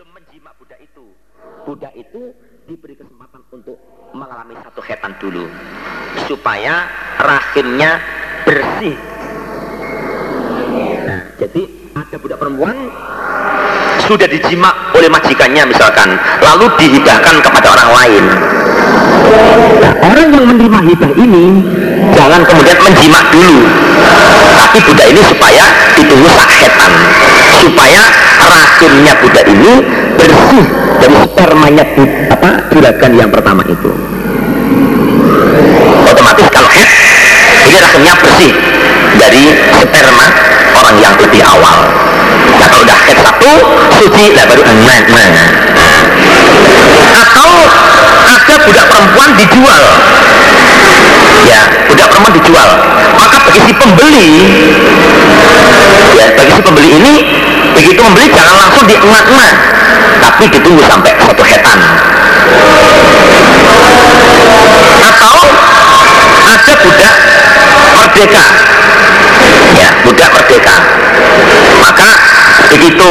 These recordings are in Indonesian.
sebelum menjimak budak itu, budak itu diberi kesempatan untuk mengalami satu hetan dulu supaya rahimnya bersih. Nah, jadi ada budak perempuan sudah dijimak oleh majikannya misalkan, lalu dihibahkan kepada orang lain. Nah, orang yang menerima hibah ini jangan kemudian menjimak dulu, tapi budak ini supaya ditunggu saketan, supaya rahimnya budak ini bersih dari spermanya apa juragan yang pertama itu. Otomatis kalau head, ini rahimnya bersih dari sperma orang yang lebih awal. Nah kalau udah head satu, suci, lah baru enak, nah. Atau ada budak perempuan dijual ya budak perempuan dijual maka bagi si pembeli ya bagi si pembeli ini begitu membeli jangan langsung dienak-enak tapi ditunggu sampai satu hetan atau ada budak merdeka. Ya budak merdeka. Maka begitu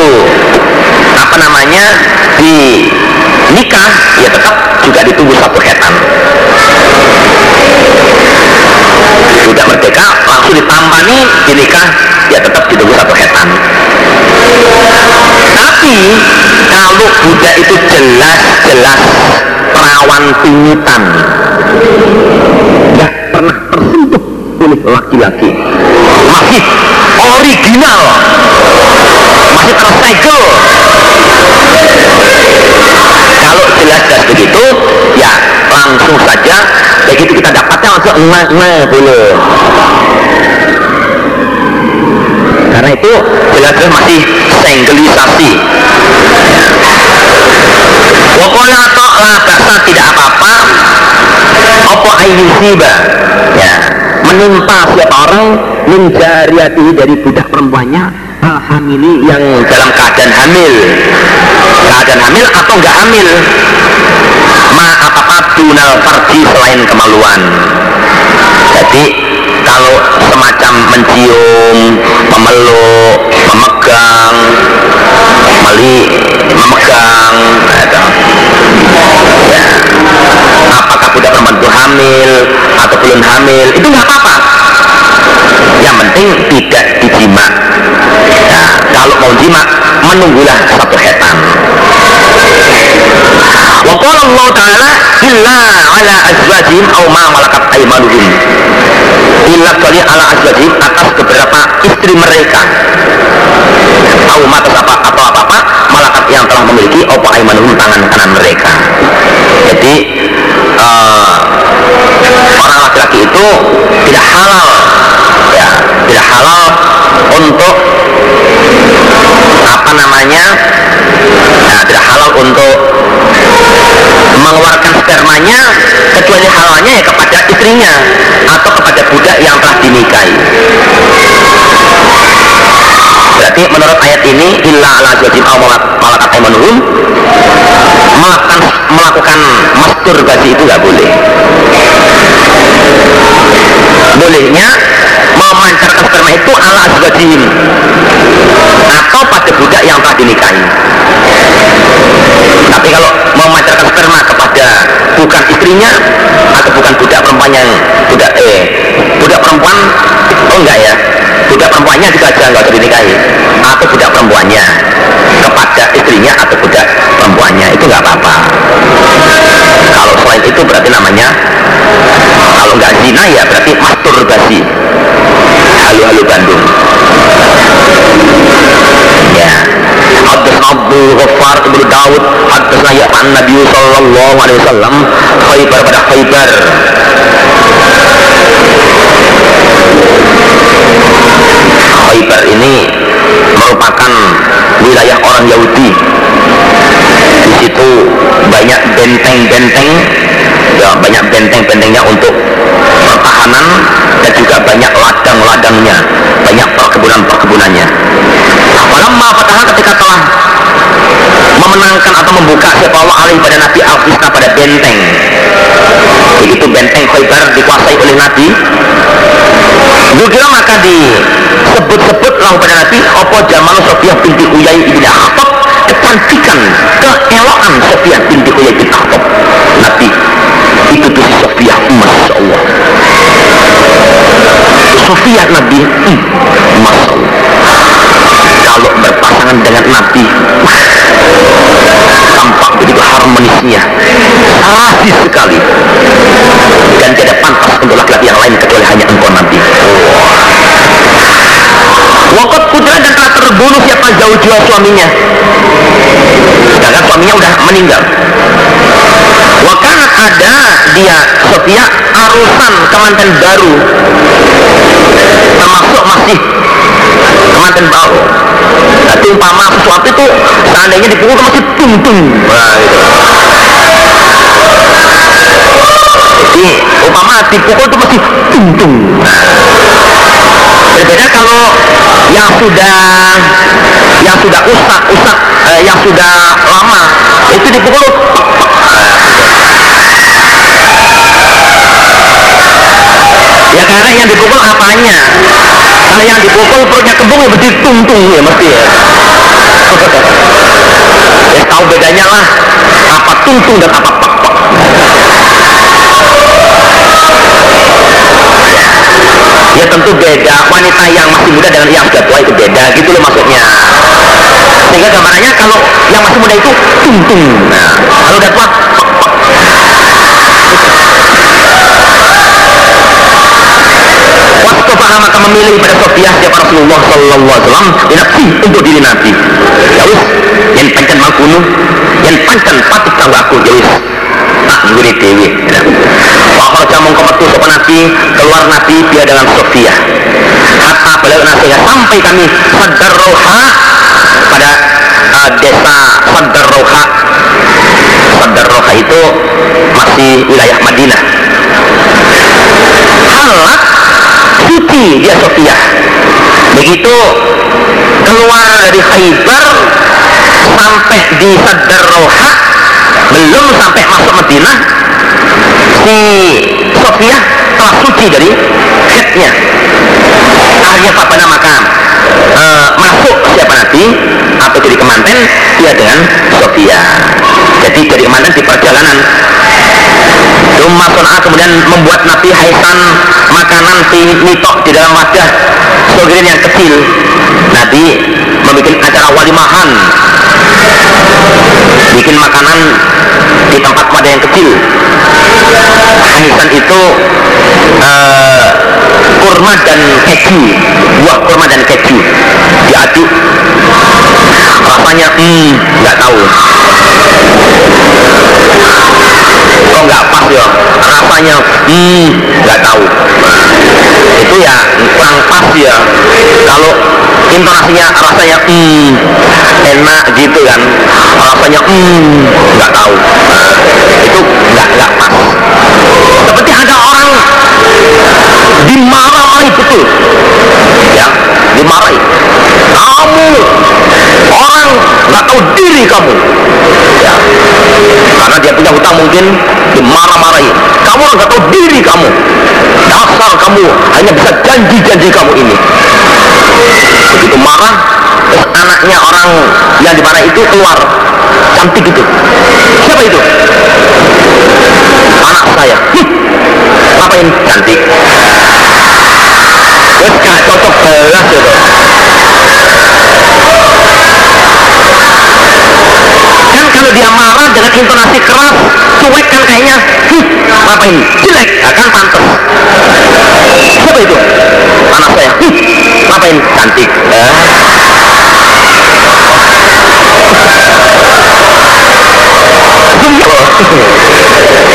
apa namanya? Di nikah ya tetap juga ditunggu satu hetan budak merdeka langsung ditampani di nikah ya tetap ditunggu satu hetan tapi kalau budak itu jelas-jelas perawan pingitan nggak pernah tersentuh oleh laki-laki. Masih original. Masih tersegel kalau jelas-jelas begitu ya langsung saja. Begitu kita dapatnya langsung emak emak dulu karena itu jelas-jelas masih senggelisasi. Pokoknya atau lah bahasa tidak apa-apa. Apa ayyusiba ya menimpa siapa orang menjariati dari budak perempuannya hamili yang dalam keadaan hamil. Keadaan hamil atau enggak hamil? Ma apa dunal pergi selain kemaluan. Jadi kalau semacam mencium memeluk memegang meli memegang ya, apakah budak perempuan itu hamil atau belum hamil itu nggak apa-apa. Yang penting tidak dijimak. Nah, kalau mau jimak menunggulah satu hetan wa qala Allah taala illa ala azwajihim aw ma malakat aymanuhum kali ala azwajihim atas beberapa istri mereka. Atau atas apa atau apa apa? Malakat yang telah memiliki apa aymanuhum tangan kanan mereka. Jadi uh, orang laki-laki itu tidak halal tidak halal untuk apa namanya nah, tidak halal untuk mengeluarkan spermanya kecuali halalnya ya kepada istrinya atau kepada budak yang telah dinikahi. Berarti menurut ayat ini illa ala jajim aw malakat aymanuhum melakukan melakukan masturbasi itu nggak boleh bolehnya memancarkan sperma itu ala azwajihim. Atau pada budak yang telah dinikahi. Tapi kalau memancarkan sperma kepada bukan istrinya atau bukan budak perempuan yang budak eh budak perempuan oh enggak ya budak perempuannya juga aja enggak usah dinikahi. Atau budak perempuannya. Kepada istrinya atau budak perempuannya itu enggak apa-apa. Kalau selain itu berarti namanya kalau enggak zina ya berarti masturbasi halu-halu Bandung. Ya. Hadasna Abu Ghaffar Ibnu Daud Hadasna ya an Nabi Sallallahu Alaihi Wasallam pada Khaybar Khaybar ini merupakan wilayah orang Yahudi. Di situ banyak benteng-benteng juga banyak benteng-bentengnya untuk pertahanan dan juga banyak ladang-ladangnya banyak perkebunan-perkebunannya. Walamma petahana ketika telah memenangkan atau membuka siapa Allah alim pada Nabi al pada benteng. Begitu benteng Khaybar dikuasai oleh Nabi. Juga maka disebut-sebut lalu pada Nabi Apa zaman Sofiyah binti Uyai ibn Akhtab kecantikan, keelokan Sofiyah binti Uyai ibn Akhtab Nabi itu tuh Sofia Masya Allah. Sofia Nabi hmm, Masya Allah. Kalau berpasangan dengan Nabi tampak begitu harmonisnya. Rasis sekali. Dan tidak pantas untuk laki-laki yang lain kecuali hanya engkau Nabi. Wakot putra dan telah terbunuh siapa jauh jua suaminya. Sedangkan suaminya udah meninggal. Wakana ada dia Sofia arusan kemanten baru termasuk masih kemanten baru Jadi umpama sesuatu itu seandainya dipukul masih tung tung nah, gitu. jadi umpama dipukul itu masih tung tung nah. berbeda kalau yang sudah yang sudah usak usak eh, yang sudah lama itu dipukul ya karena yang dipukul apanya? Kalau yang dipukul perutnya kembung ya mesti tung-tung ya mesti ya. Ya tahu bedanya lah. Apa tung-tung dan apa pek pek ya tentu beda. Wanita yang masih muda dengan yang sudah tua itu beda gitu loh maksudnya. Sehingga gambarannya kalau yang masih muda itu tung-tung. Nah kalau udah tua Wastofaha maka memilih pada Sofiyah siapa Rasulullah Sallallahu Alaihi Wasallam dinafsi untuk diri Nabi. Ya wis, yang pancan mangkunu, yang pancan patut tahu aku ya wis. Tak guri dewi. Wakar jamong kemetu sopa Nabi keluar Nabi dia dengan Sofiyah. Hatta beliau nasihat sampai kami sadar roha pada uh, desa sadar roha. Sadar roha itu masih wilayah Madinah. Halat suci dia Sofia begitu keluar dari Khaybar sampai di Sadar Roha belum sampai masuk Madinah si Sofia telah suci dari headnya akhirnya apa namakan e, masuk siapa nanti? Atau jadi kemanten? Dia dengan Sofia jadi jadi kemanten di perjalanan Rumah Son'a kemudian membuat Nabi Haisan makanan mitok di dalam wadah sogirin yang kecil. Nabi membuat acara walimahan bikin makanan di tempat wadah yang kecil. Haisan itu uh, kurma dan keju, buah kurma dan keju diaduk. Rasanya, hmm, nggak tahu kok nggak pas ya rasanya hmm nggak tahu. Nah, itu ya kurang pas ya. Kalau intonasinya rasanya hmm enak gitu kan rasanya hmm nggak tahu. Nah, itu nggak nggak pas. Seperti ada orang dimarah-marahi betul. Ya dimarahi kamu. Orang nggak tahu diri kamu. Ya. Karena dia punya hutang mungkin dimarah-marahi. Kamu orang nggak tahu diri kamu. Dasar kamu hanya bisa janji-janji kamu ini. Begitu marah terus anaknya orang yang dimarah itu keluar. Cantik itu. Siapa itu? Anak saya. Hm, ngapain? Cantik. Terus gak cocok belas gitu dengan intonasi keras cuek kan kayaknya. Hm, ngapain jelek. Akan pantas. Siapa itu? Anak saya. Hm, ngapain cantik. Eh.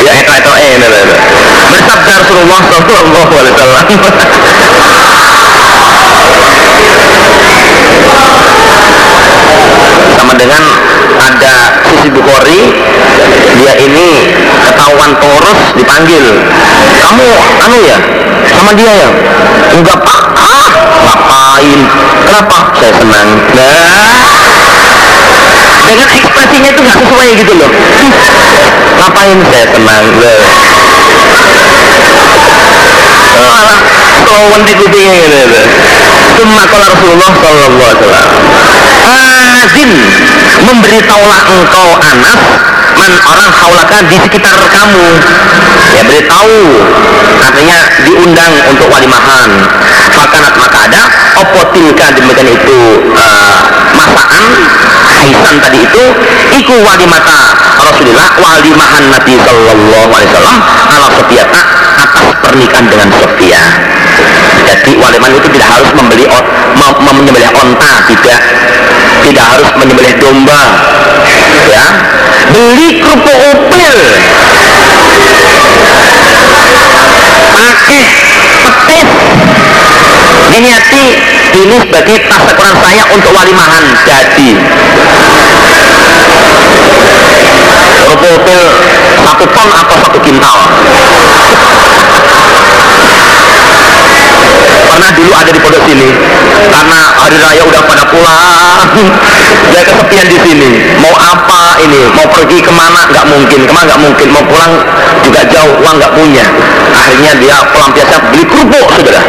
ya itu itu eh bersabda Rasulullah Sallallahu Alaihi Wasallam sama dengan ada sisi Bukhari dia ini ketahuan terus dipanggil. Kamu anu ya? Sama dia ya? Enggak pak. Ah ngapain? Kenapa? Saya senang. Nah. Dengan ekspresinya itu nggak sesuai gitu loh. Ngapain? Saya senang. Loh malah kawan di kupingnya gitu gitu Cuma kalau Rasulullah Sallallahu Alaihi Wasallam Azin memberitahulah engkau Anas man orang haulaka di sekitar kamu. Ya beritahu. Artinya diundang untuk walimahan. Makanat maka ada opotilka demikian itu uh, masakan haisan tadi itu iku walimata Rasulullah walimahan Nabi Sallallahu Alaihi Wasallam ala Sofiata atas pernikahan dengan Sofia jadi waliman itu tidak harus membeli menyembelih onta tidak. Tidak harus menyembelih domba ya. Beli kerupuk upil. Pakai petis. Diniati ini sebagai tasyakuran saya untuk walimahan jadi. Kerupuk upil satu ton atau satu kintal pernah dulu ada di pondok sini karena hari raya udah pada pulang. Dia kesepian di sini. Mau apa ini? Mau pergi ke mana? Nggak mungkin. Ke mana nggak mungkin? Mau pulang juga jauh uang nggak punya. Akhirnya dia pelampiasnya beli kerupuk saudara.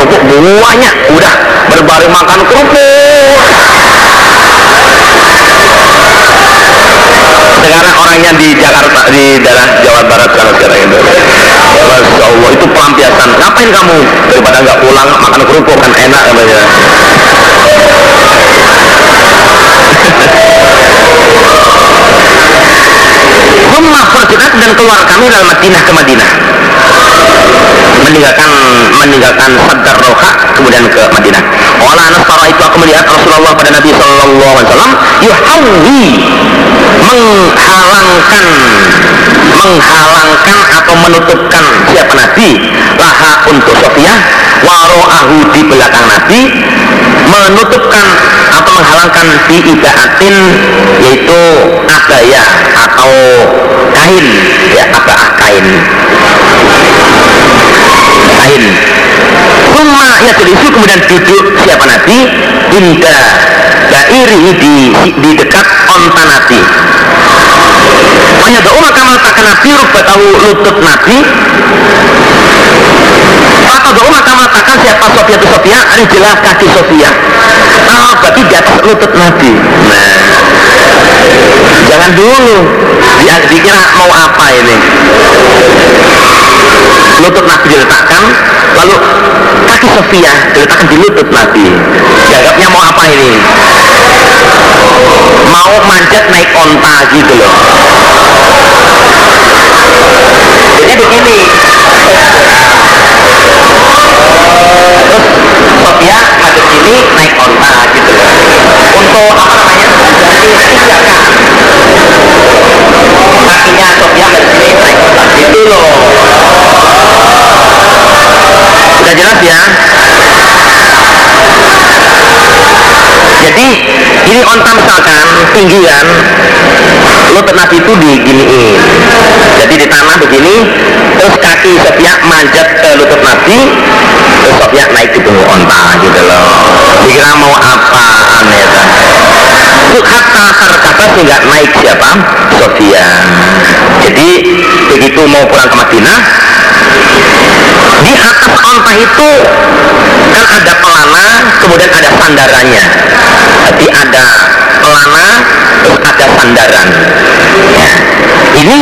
Kerupuk banyak udah. Berbaring makan kerupuk sekarang orangnya di Jakarta di daerah Jawa Barat sekarang sekarang itu Masya Allah itu pelampiasan. Ngapain kamu? Daripada nggak pulang makan kerupuk kan enak namanya. Rumah perjalanan dan keluar kami dalam Madinah ke Madinah. Meninggalkan meninggalkan Sadar Roha kemudian ke Madinah. Olah Anas itu aku melihat Rasulullah pada Nabi Shallallahu Alaihi Wasallam yuhawi menghalangkan menghalangkan atau menutupkan siapa Nabi? Laha untuk Sofia waro'ahu di belakang Nabi menutupkan atau menghalangkan di ibaatin yaitu abaya atau kain ya abah kain. Kain Suma ya itu kemudian duduk siapa Nabi? Inda Bairi di, di dekat onta Nabi. Doa maka meletakkan Nabi tahu lutut Nabi. Maka doa maka meletakkan siapa Sofia itu Sofia jelas kaki Sofia Oh berarti di atas lutut Nabi. Nah. Jangan dulu. Dikira mau apa ini lutut Nabi diletakkan lalu kaki Sofia diletakkan di lutut Nabi. Dianggapnya mau apa ini? Mau manjat naik onta gitu loh. Jadi begini. Terus Sofia manjat sini naik onta gitu loh. Untuk apa namanya? Ganti tiga kakinya Sofia dari sini naik onta gitu loh sudah jelas ya jadi ini onta misalkan tinggian lutut nabi itu diginiin jadi di tanah begini terus kaki setiap manjat ke lutut nabi terus setiap naik di punggung onta gitu loh. Dikira mau apa aneh itu hatta terkata sehingga naik siapa Sofia. Jadi begitu mau pulang ke Madinah di atas onta itu kan ada pelana kemudian ada sandarannya. Jadi ada pelana terus ada sandaran. Ya. ini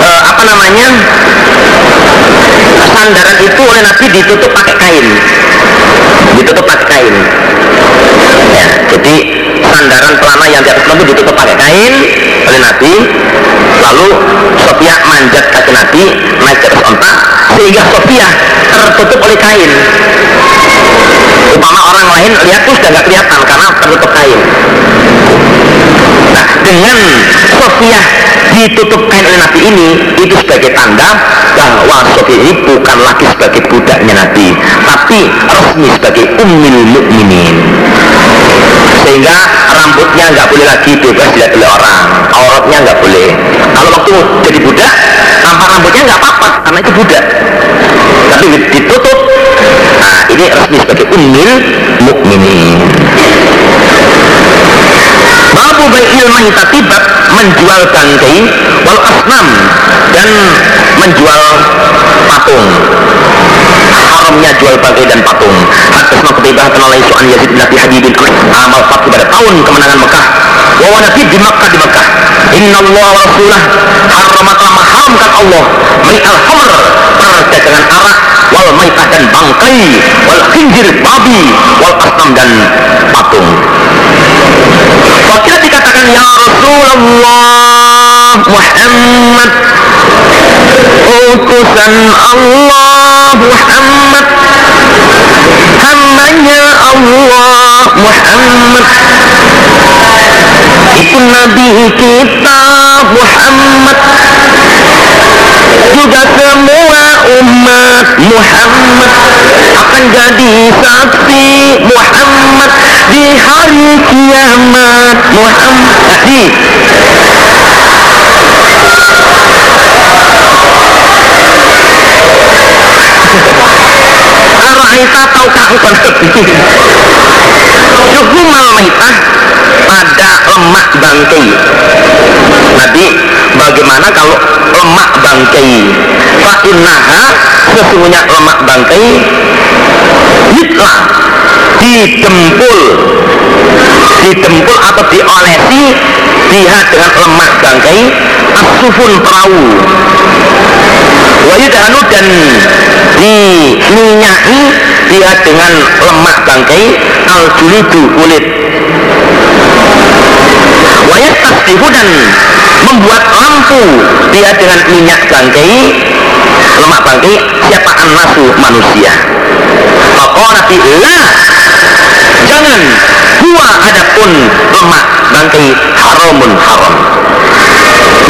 eh, apa namanya sandaran itu oleh Nabi ditutup pakai kain. Ditutup pakai kain. Ya jadi sandaran pelana yang di atas lembu ditutup pakai kain oleh Nabi lalu Sofia manjat kaki Nabi naik ke atas onta sehingga Sofia tertutup oleh kain. Upama orang lain lihat tuh sudah nggak kelihatan karena tertutup kain. Nah dengan Sofia ditutup kain oleh Nabi ini itu sebagai tanda bahwa Sofia ini bukan lagi sebagai budaknya Nabi tapi resmi sebagai ummil mukminin sehingga rambutnya nggak boleh lagi bebas dilihat oleh orang. Auratnya nggak boleh. Kalau waktu jadi budak tanpa rambutnya nggak apa-apa karena itu budak. Tapi ditutup. Nah ini resmi sebagai ummil mukminin. Babu baikil mahitatibat menjual bangkai wal asnam dan menjual patung haramnya jual bangkai dan patung. Hadasna kutibah kenalai su'an Yazid bin Abi Habibin amal fatih pada tahun kemenangan Mekah. Wa bahwa Nabi di Makkah di Makkah Inna Allah wa Rasulah haramat lama haramkan Allah. Al hamr perdagangan arak wal maitah dan bangkai wal khinjir babi wal asnam dan patung. Wakil dikatakan ya Rasulullah Muhammad utusan Allah Muhammad hambanya Allah Muhammad itu Nabi kita Muhammad juga semua umat Muhammad akan jadi saksi Muhammad di hari kiamat Muhammad di Araita tahukah engkau Syuhumal maitah pada lemak bangkai Nabi bagaimana kalau lemak bangkai Fa'innaha sesungguhnya lemak bangkai Yitla didempul. Didempul atau diolesi lihat dengan lemak bangkai asufun perahu wayudhanu dan diminyaki dia dengan lemak bangkai al kulit. Wayat tasdihu dan membuat lampu dia dengan minyak bangkai lemak bangkai siapa nasu manusia. Maka nabi la jangan huwa adapun lemak bangkai haramun haram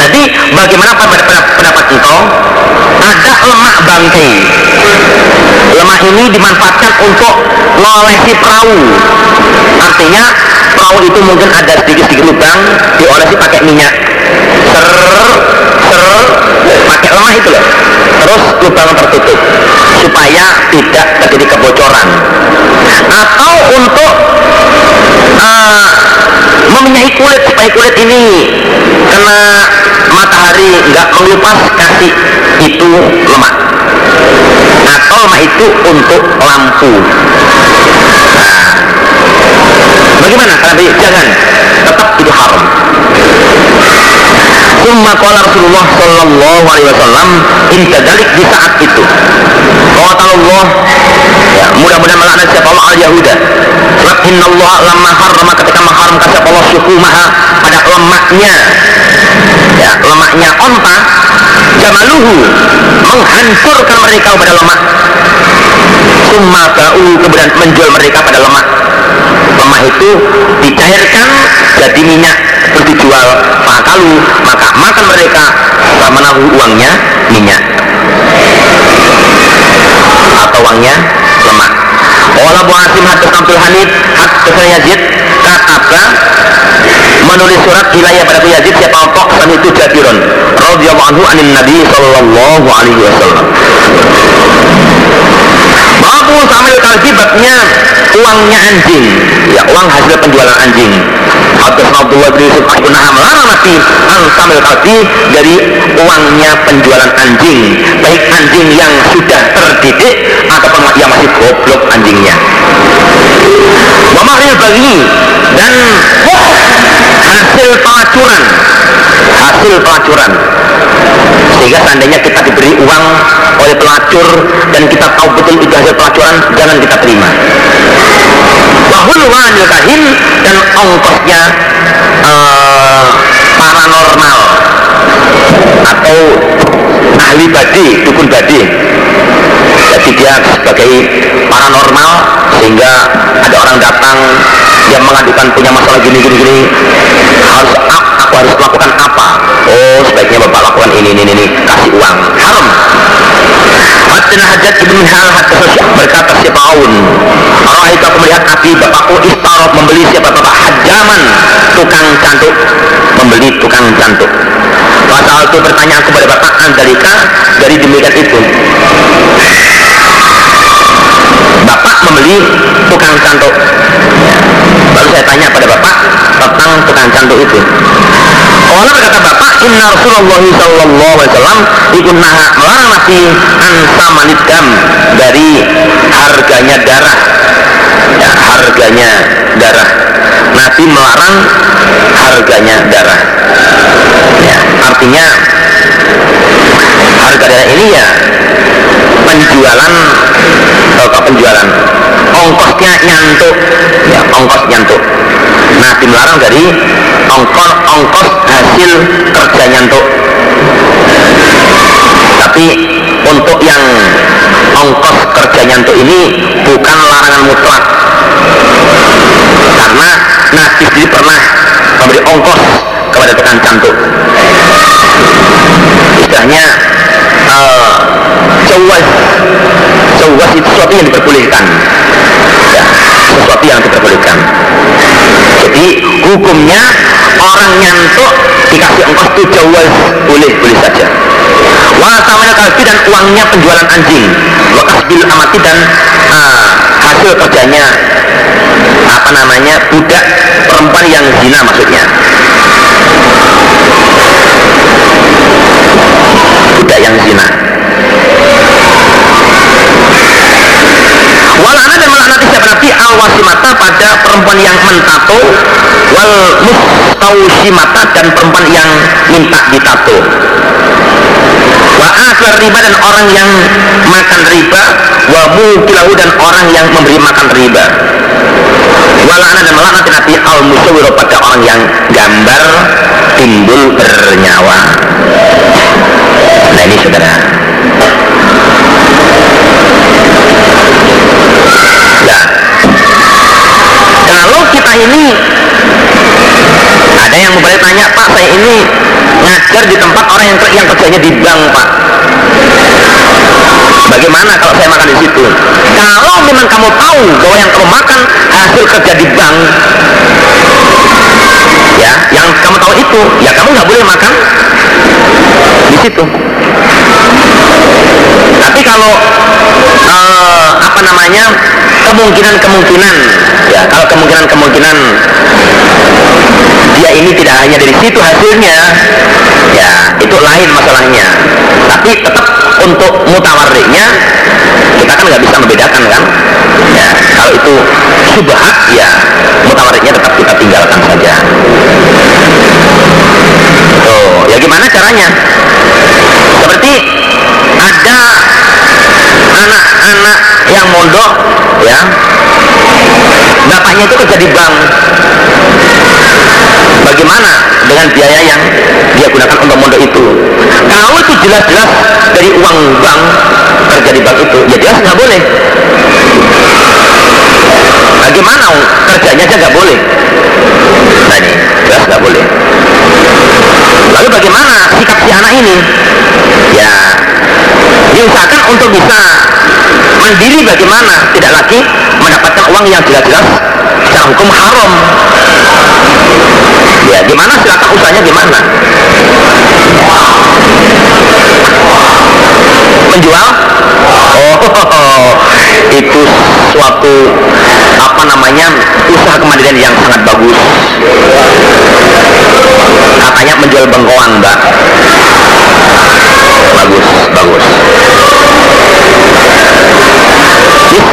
jadi bagaimana pendapat, pendapat engkau? Ada lemak bangkai lemak ini dimanfaatkan untuk mengolesi perahu. Artinya perahu itu mungkin ada sedikit-sedikit lubang diolesi pakai minyak. Ser ser pakai lemah itu loh. Terus lubang tertutup supaya tidak terjadi kebocoran. Atau untuk uh, kulit supaya kulit ini kena nggak mengelupas kasih itu lemak. Atau lemak itu untuk lampu. Nah bagaimana? Nabi jangan tetap itu haram Summa qala Rasulullah sallallahu alaihi wasallam inta dalik di saat itu. Allah ya, mudah-mudahan melaknat siapa Allah al-Yahuda. Sebab inna Allah lamma harrama ketika mengharamkan siapa Allah maha pada lemaknya ya, lemaknya onta jamaluhu menghancurkan mereka pada lemak summa ba'u kemudian menjual mereka pada lemak lemak itu dicairkan jadi minyak terus dijual. Makalu maka makan mereka menahu uangnya minyak. Atau uangnya lemak. Wala Bu Hasim Hatta Samsul Hanif Hatta Yazid Kataba menulis surat wilayah pada Yazid siapa pokok dan itu Jabirun radhiyallahu anhu anin Nabi sallallahu alaihi wasallam. Babu uangnya anjing. Ya uang hasil penjualan anjing. Atau Abdullah bin Yusuf melarang Nabi an samil kalbi dari uangnya penjualan anjing. Baik anjing yang sudah terdidik ataupun yang masih goblok anjingnya. Wamahril bagi dan hasil pelacuran. Hasil pelacuran. Sehingga seandainya kita diberi uang oleh pelacur dan kita tahu betul itu hasil pelacuran jangan kita terima. Bahul wanil kahin dan ongkosnya uh, paranormal. Atau ahli badi dukun badi jadi dia sebagai paranormal sehingga ada orang datang yang mengadukan punya masalah gini gini gini. Harus aku harus melakukan apa? Oh sebaiknya bapak lakukan ini ini ini kasih uang. Haram. Hatta hajat ibn hal hatta berkata si Paun Allah itu aku melihat Nabi bapakku istarot membeli siapa? Bapak hajaman tukang cantuk. Membeli tukang cantuk. Pasal itu bertanya kepada bapak Andalika dari demikian itu membeli tukang cantuk Lalu saya tanya pada bapak tentang tukang cantuk itu. Allah berkata bapak Inna Rasulullah Sallallahu Alaihi Wasallam naha melarang Nabi Ansamanidam Dari harganya darah. Ya, Harganya darah. Nabi melarang harga harganya darah. Ya, artinya harga darah ini ya penjualan atau penjualan nyantuk ya ongkos nyantuk Nabi melarang dari ongkos ongkos hasil kerja nyantuk tapi untuk yang ongkos kerja nyantuk ini bukan larangan mutlak. Karena Nabi sendiri pernah memberi ongkos kepada tekan cantuk. Istilahnya uh, jawaz jawaz itu sesuatu yang diperbolehkan sesuatu yang diperbolehkan jadi hukumnya orang nyantuk dikasih ongkos itu jawaz boleh boleh saja. Wasamanya kalbi dan uangnya penjualan anjing. Wakas amati dan uh, hasil kerjanya apa namanya budak perempuan yang zina maksudnya. Budak yang zina siapa nabi al wasimata pada perempuan yang mentato wal mustausimata dan perempuan yang minta ditato. Wa aklar riba dan orang yang makan riba wa mukilahu dan orang yang memberi makan riba. Walana dan melaknati nabi al musawiro pada orang yang gambar timbul bernyawa. Nah ini saudara ini. Ada yang mau tanya pak saya ini ngajar di tempat orang yang, yang kerjanya di bank pak. Bagaimana kalau saya makan di situ? Kalau memang kamu tahu bahwa yang kamu makan hasil kerja di bank ya yang kamu tahu itu. Ya kamu nggak boleh makan. Di situ. Tapi kalau uh, apa namanya kemungkinan-kemungkinan. Ya kalau kemungkinan-kemungkinan dia ini tidak hanya dari situ hasilnya. Ya itu lain masalahnya. Tapi tetap untuk mutawariknya kita kan nggak bisa membedakan kan? Ya kalau itu subhat ya mutawariknya tetap kita tinggalkan saja. Tuh ya gimana caranya? Seperti ada anak-anak yang mondok ya. Bapaknya itu kerja di bank bagaimana dengan biaya yang dia gunakan untuk mondok itu? Kalau itu jelas-jelas dari uang bank kerja di bank itu ya jelas nggak boleh. Bagaimana kerjanya aja nggak boleh? Nah ini jelas nggak boleh. Lalu bagaimana sikap si anak ini? Ya diusahakan untuk bisa mandiri bagaimana? Tidak lagi mendapatkan uang yang jelas-jelas secara hukum haram ya gimana silakan usahanya gimana? Menjual? Oh itu suatu apa namanya usaha kemandirian yang sangat bagus. Katanya menjual bengkoang mbak. Bagus bagus.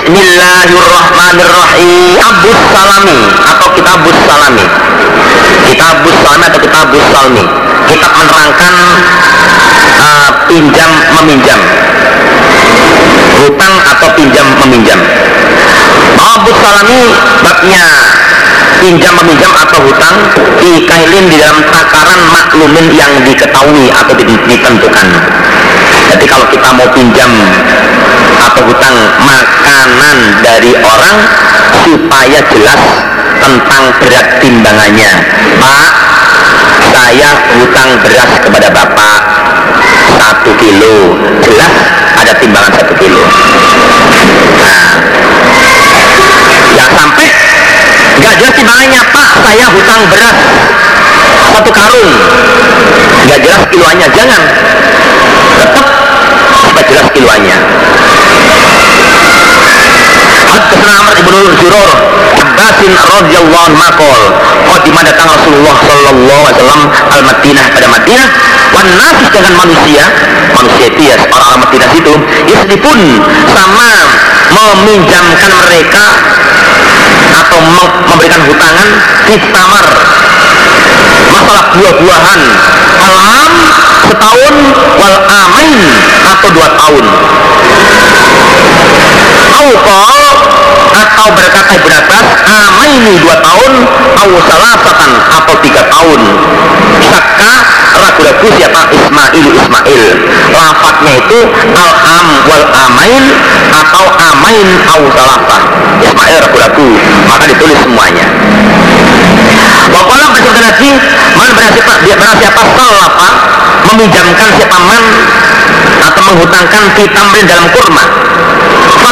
Bismillahirrahmanirrahim. Abus Salami atau Kitabus Salami Kitabus Salami atau Kitabus Salmi Kitab menerangkan uh, pinjam meminjam. Hutang atau pinjam meminjam. Abus Salami babnya pinjam meminjam atau hutang dikailin di dalam takaran maklumin yang diketahui atau ditentukan. Jadi kalau kita mau pinjam atau hutang makanan dari orang supaya jelas tentang berat timbangannya. Pak saya hutang beras kepada Bapak satu kilo. Jelas ada timbangan satu kilo. Nah yang sampai nggak jelas timbangannya. Pak saya hutang beras satu karung. Nggak jelas kiloannya jangan. Tetap supaya jelas kiloannya. Haddatsana Amr ibn Zurur Abbasin radhiyallahu anhu maqal Qadimah datang Rasulullah sallallahu alaihi wasallam al Madinah pada Madinah wan nafis dengan manusia manusia itu ya orang-orang Madinah itu pun sama meminjamkan mereka atau memberikan hutangan di tamar. Masalah buah-buahan alam setahun wal amain atau dua tahun. Aukol atau berkata Ibn Abbas amaini dua tahun au salasatan atau tiga tahun. Saka ragu-ragu siapa? Ismail Ismail. Lafadznya itu al-am wal amain atau amain au salasah Ismail ragu-ragu maka ditulis semuanya. Wakola bersabda Nabi Man berasiapa, dia berasiapa salafa Meminjamkan siapa man Atau menghutangkan fitamrin dalam kurma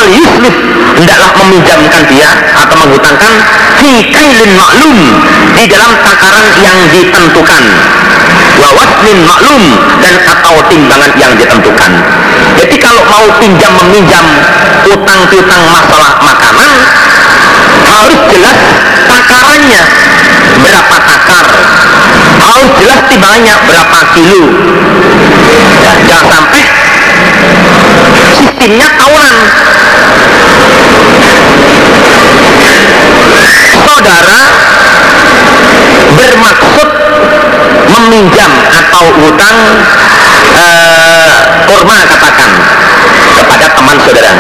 yuslif Hendaklah meminjamkan dia Atau menghutangkan Fi kailin maklum Di dalam takaran yang ditentukan. Wawasnin maklum Dan atau timbangan yang ditentukan. Jadi kalau mau pinjam meminjam Utang utang masalah makanan Harus jelas takarannya. Berapa takar? Harus jelas timbangannya berapa kilo? Ya, jangan sampai sistemnya tahunan saudara bermaksud meminjam atau hutang eh, kurma katakan kepada teman saudara.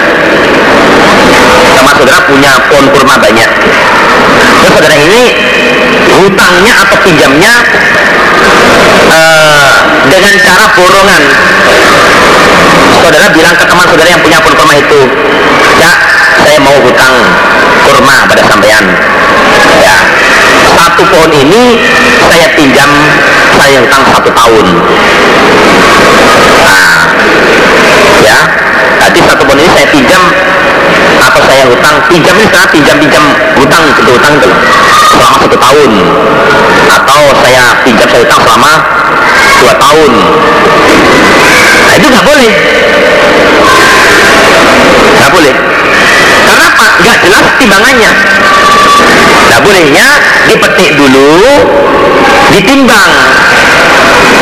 Teman saudara punya pohon kurma banyak. Terus saudara ini hutangnya atau pinjamnya uh, dengan cara borongan. Saudara bilang ke teman saudara yang punya pohon kurma itu ya saya mau hutang kurma pada sampean ya satu pohon ini saya pinjam saya hutang satu tahun. Nah ya. Tadi satu pohon ini saya pinjam atau saya hutang? Pinjam ini sekarang pinjam pinjam hutang gitu hutang itu selama satu tahun. Atau saya pinjam saya hutang selama dua tahun. Nah itu nggak boleh. Nggak boleh. Karena apa nggak jelas timbangannya nggak bolehnya dipetik dulu ditimbang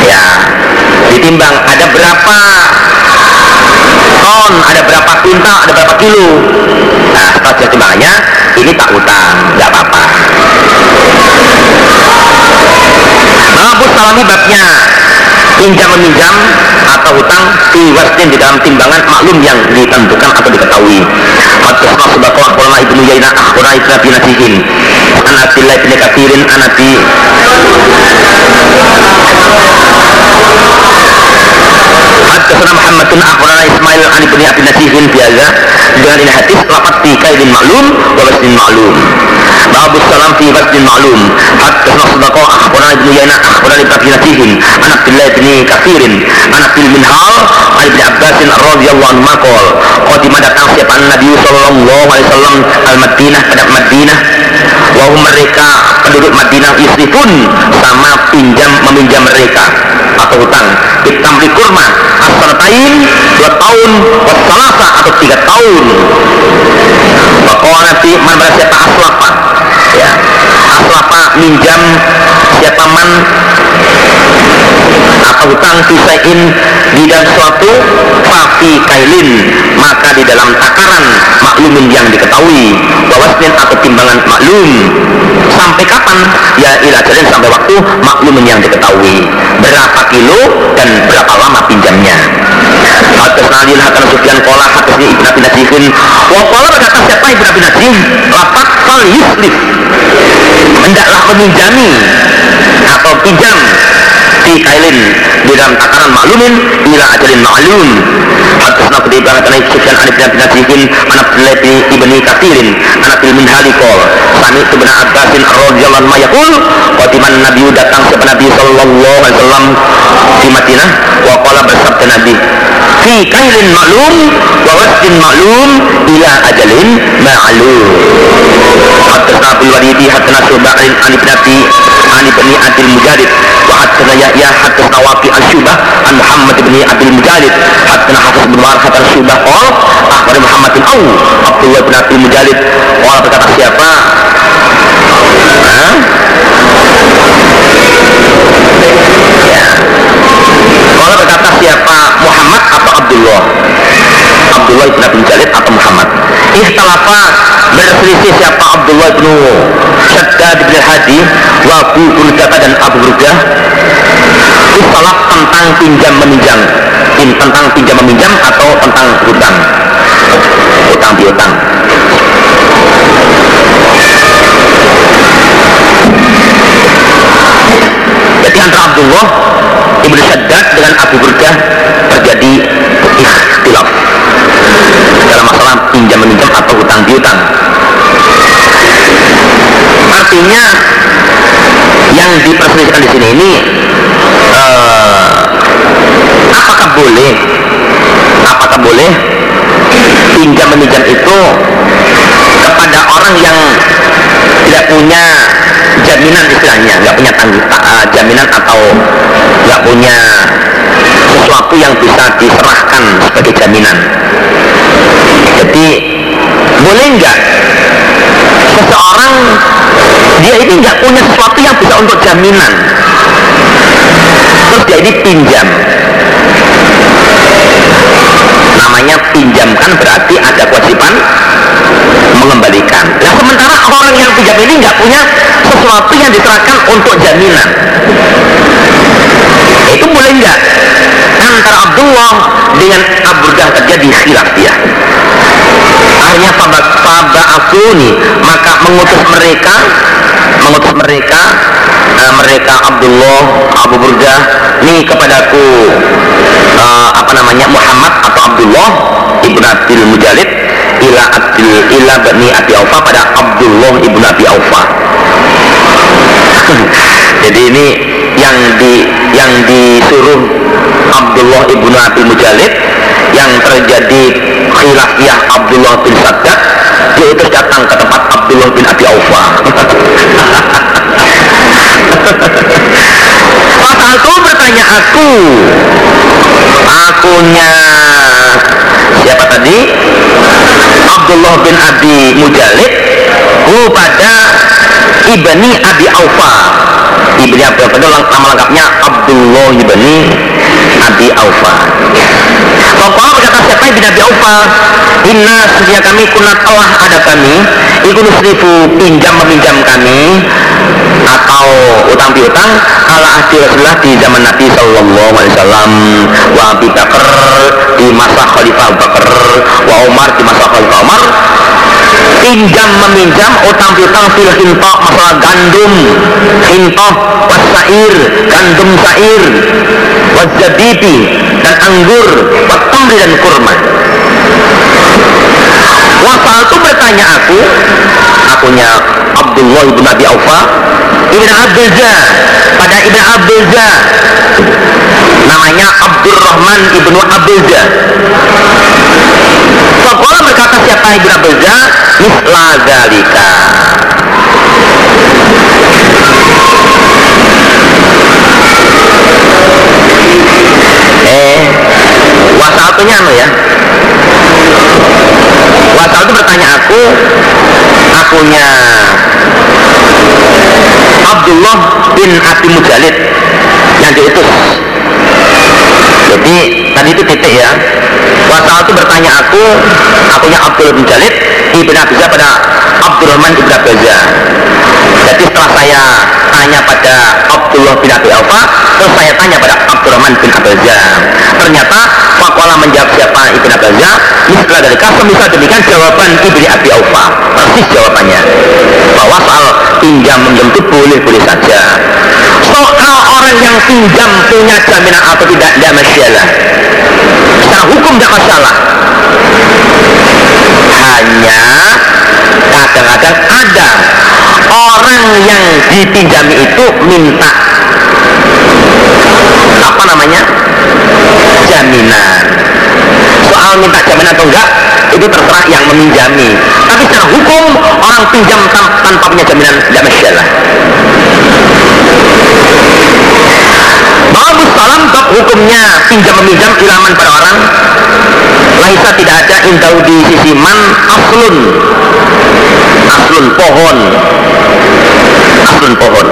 ya ditimbang ada berapa ton, ada berapa kuintal, ada berapa kilo. Nah, setelah timbangannya, ini tak utang, nggak apa-apa. Babu salami babnya pinjam meminjam atau hutang di di dalam timbangan maklum yang ditentukan atau diketahui. Hadisna sebako akhbarana ibnu Yaina akhbarana ibnu Abi Nasihin. An Abdillah bin Kathirin an Abi. Hadisna Muhammad bin akhbarana Ismail an ibnu Abi Nasihin biasa. Dengan ini hadis lapat di kaidin maklum wa wasdin maklum. Babu salam fi wasdin maklum. Hadisna sebako akhbarana ibnu Yaina akhbarana ibnu Abi Nasihin an Abdillah bin Kathirin an Abdul Minhal an Ibn Abbas radhiyallahu anhu maqal qadima datang siapa? Nabi sallallahu alaihi wasallam al Madinah pada Madinah. Wahum mereka penduduk Madinah yusrifun sama pinjam meminjam mereka atau hutang. Hitam di kurma asratain dua tahun atau tiga tahun. Bapak nanti mana siapa? Aslapa ya. Aslapa minjam siapa man atau hutang fisain di dalam suatu? Fafi kailin. Maka di dalam takaran maklumin yang diketahui bawasnin atau timbangan maklum. Sampai kapan? Ya ila jalin sampai waktu maklumin yang diketahui. Berapa kilo dan berapa lama pinjamnya Atas nalil hakan sufyan kola hadisnya ibn Abi Nasifin wa kola berkata siapa ibn Abi Nasif lapat fal yuslif. Hendaklah meminjami atau pinjam. Fi kailin di dalam takaran maklumin ila ajalin maklum hadisna kudi banget anak sufyan an ibn Abi Nasifin anak Abdullah ibni Kathirin anak ilmin halikol sami itu benar Abbasin radhiyallahu anhu yaqul qadiman Nabi datang kepada Nabi sallallahu alaihi wasallam di Madinah wa qala bersabda Nabi fi kailin maklum wa wasdin maklum ila ajalin ma'lum. Hadisna Abdul Walidi hadisna Syu'bah an ibn Abi an ibn Adil Mujadid wa hadisna Yahya hadisna Waqi al-Syubah an Muhammad ibn Adil Mujadid hadisna Hafiz bin Warqat al-Syubah qala akhbar Muhammad bin Aw Abdullah bin Adil Mujadid qala berkata siapa? Ya. Kalau berkata siapa Abdullah. Abdullah ibn Abi Jalid atau Muhammad. Ikhtalafa berselisih siapa Abdullah ibn Shaddad bin Hadi wa Abu Burdah dan Abu Burdah Istilah tentang pinjam meminjam. Tentang pinjam meminjam atau tentang hutang. Hutang piutang. Jadi antara Abdullah Ibnu Shaddad dengan Abu Burdah terjadi ikhtilaf dalam masalah pinjam meminjam atau hutang piutang artinya yang diperselisihkan di sini ini uh, apakah boleh apakah boleh pinjam meminjam itu kepada orang yang tidak punya jaminan istilahnya nggak punya tanggung uh, jaminan atau nggak punya sesuatu yang bisa diserahkan sebagai jaminan. Jadi boleh nggak seseorang dia ini nggak punya sesuatu yang bisa untuk jaminan? Terus dia ini pinjam. Namanya pinjamkan berarti ada kewajiban mengembalikan. Nah sementara orang yang pinjam ini nggak punya sesuatu yang diserahkan untuk jaminan. Itu boleh nggak? Antara Abdullah dengan Abu Dah terjadi khilaf dia. Akhirnya ini maka mengutus mereka mengutus mereka uh, mereka Abdullah Abu Burdah ini kepadaku uh, apa namanya Muhammad atau Abdullah ibnu Abdul Mujalid ila Abdul ila bani Abi Aufa pada Abdullah ibnu Abi Aufa. Jadi ini yang di yang disuruh Abdullah ibnu Abdul Mujalid yang terjadi khilafiyah Abdullah bin Saddad diutus datang ke tempat Abdullah bin Abi Aufa. Fasalku bertanya aku Akunya Siapa tadi? Abdullah bin Abi Mujalid Kepada Ibni Abi Aufa Ibni Abi Aufa itu nama lengkapnya Abdullah Ibni Abi Aufa Bapak berkata siapa Ibni Abi Aufa Inna sesungguhnya kami kunat telah ada kami. Ikut seribu pinjam meminjam kami Atau utang piutang Ala ahdi Rasulullah di zaman Nabi Sallallahu Alaihi Wasallam. Wa Abi Bakar di masa Khalifah Abu Bakar Wa Umar di masa Khalifah Umar. Pinjam meminjam utang piutang fil hintok masalah gandum. Hintok wasair gandum sair. Wazabibi dan anggur watamri dan kurma Wasal itu bertanya aku akunya Abdullah ibn Abi Aufa Ibn Abdulza pada Ibn Abdulza namanya Abdurrahman ibnu Abdulza Sekolah berkata siapa Ibn Abdulza misla zalika. Eh wasatunya anu ya wasal itu bertanya aku akunya Abdullah bin Abi Mujalid yang diutus. Jadi tadi itu titik ya. Wasal itu bertanya aku akunya Abdullah bin Jalid Ibn Abizah pada Abdurrahman Ibn Abizah jadi setelah saya tanya pada Abdullah bin Abi Alfa terus saya tanya pada Abdurrahman bin Abizah ternyata Fakola menjawab siapa Ibn Abizah misal dari kasem misal demikian jawaban Ibn Abi Alfa. Persis jawabannya. Bahwa soal pinjam meminjam itu boleh-boleh saja. Soal orang yang pinjam punya jaminan atau tidak tidak masalah. Secara hukum tidak masalah hanya kadang-kadang ada orang yang dipinjami itu minta. Apa namanya? Jaminan. Soal minta jaminan atau enggak itu terserah yang meminjami. Tapi secara hukum orang pinjam tanpa punya jaminan tidak masalah Babu salam hukumnya pinjam meminjam ilaman pada orang Laisa tidak ada indau di sisi man aslun. Aslun pohon. Aslun pohon.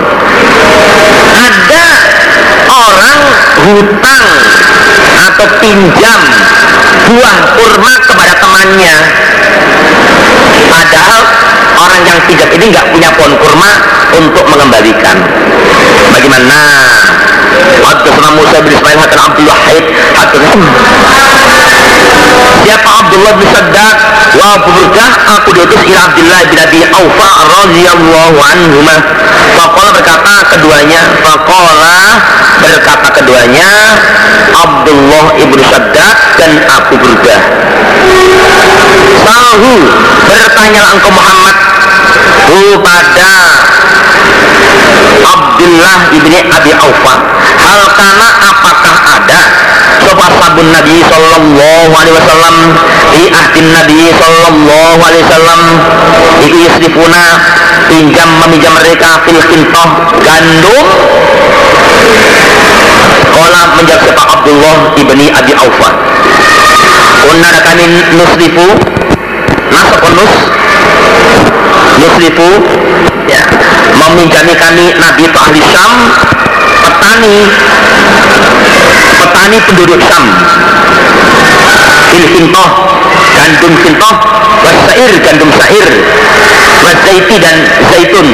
Ada orang hutang atau pinjam buah kurma kepada temannya. Padahal orang yang pinjam ini nggak punya pohon kurma untuk mengembalikan. Bagaimana? Haddatsana Musa bin Ismail hatta Abdul Wahid hatta Siapa Abdullah bin Saddaq wa Burdah aku diutus ila Abdullah bin Abi Aufa radhiyallahu anhuma. Faqala berkata keduanya Faqala berkata keduanya Abdullah ibnu Saddaq dan Abu Burdah Sahu bertanya engkau Muhammad kepada Abdullah ibni Abi Aufa hal kana apakah sopa sabun Nabi Sallallahu Alaihi Wasallam di ahdin Nabi Sallallahu Alaihi Wasallam itu yusrifuna pinjam meminjam mereka fil kintoh gandum. Kola menjawab siapa Abdullah ibni Abi Aufa Kunna kami nusrifu Nasakonus Nusrifu ya, Meminjami kami Nabi ahli Syam Petani Petani penduduk Syam. Il kintoh Gandum kintoh Wasair gandum sair Wazaiti dan zaitun.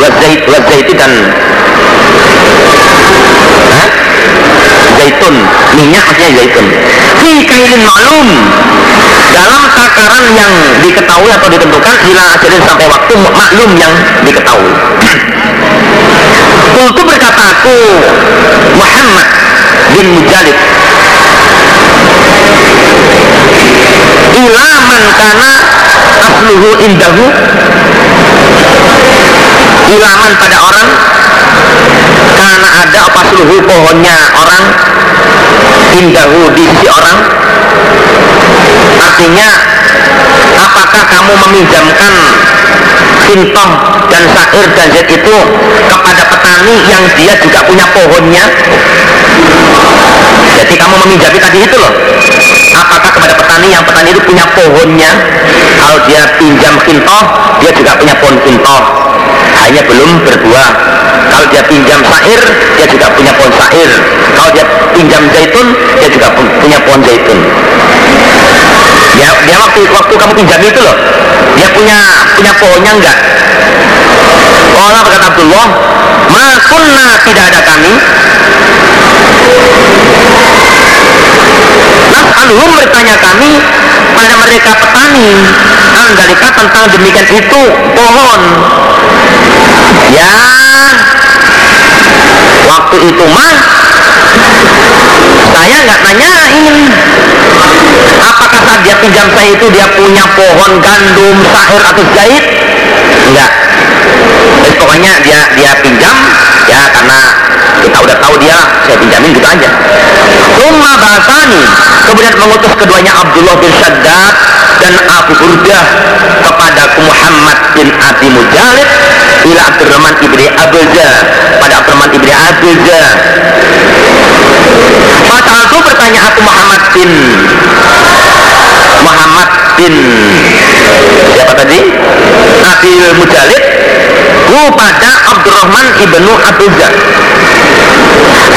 Wazait Wazaiti dan zaitun. Minyak maksudnya zaitun. Fi kailin maklum dalam takaran yang diketahui atau ditentukan ila ajarin sampai waktu maklum yang diketahui Kultu berkata aku Muhammad bin Mujalid Ila man kana asluhu indahu? Ilaman pada orang karena ada apa seluruh pohonnya orang indahu di sisi orang? Artinya apakah kamu meminjamkan sintong dan sair dan zat itu kepada petani yang dia juga punya pohonnya. Jadi kamu meminjami tadi itu loh. Apakah kepada petani yang petani itu punya pohonnya? Kalau dia pinjam kintoh dia juga punya pohon kintoh hanya belum berbuah kalau dia pinjam sair dia juga punya pohon sair. Kalau dia pinjam zaitun dia juga punya pohon zaitun. Dia, dia waktu waktu kamu pinjam itu loh dia punya punya pohonnya enggak? Allah berkata Abdullah makunna tidak ada kami. Nas'aluhum bertanya kami pada mereka petani Andalika tentang demikian itu pohon. Ya Waktu itu mah Saya nggak nanyain Apakah saat dia pinjam saya itu dia punya pohon gandum, sahur atau jahit? Enggak Jadi pokoknya dia dia pinjam ya karena kita udah tahu dia saya pinjamin gitu aja. Rumah Basani kemudian mengutus keduanya Abdullah bin Shaddad dan Abu Burdah kepada Muhammad bin Abi Mujalid ila Abdurrahman ibni Abza pada Abdurrahman ibni Abza masa itu bertanya aku Muhammad bin Muhammad bin siapa tadi? Nabi Mujalid kepada Abdurrahman ibnu Abza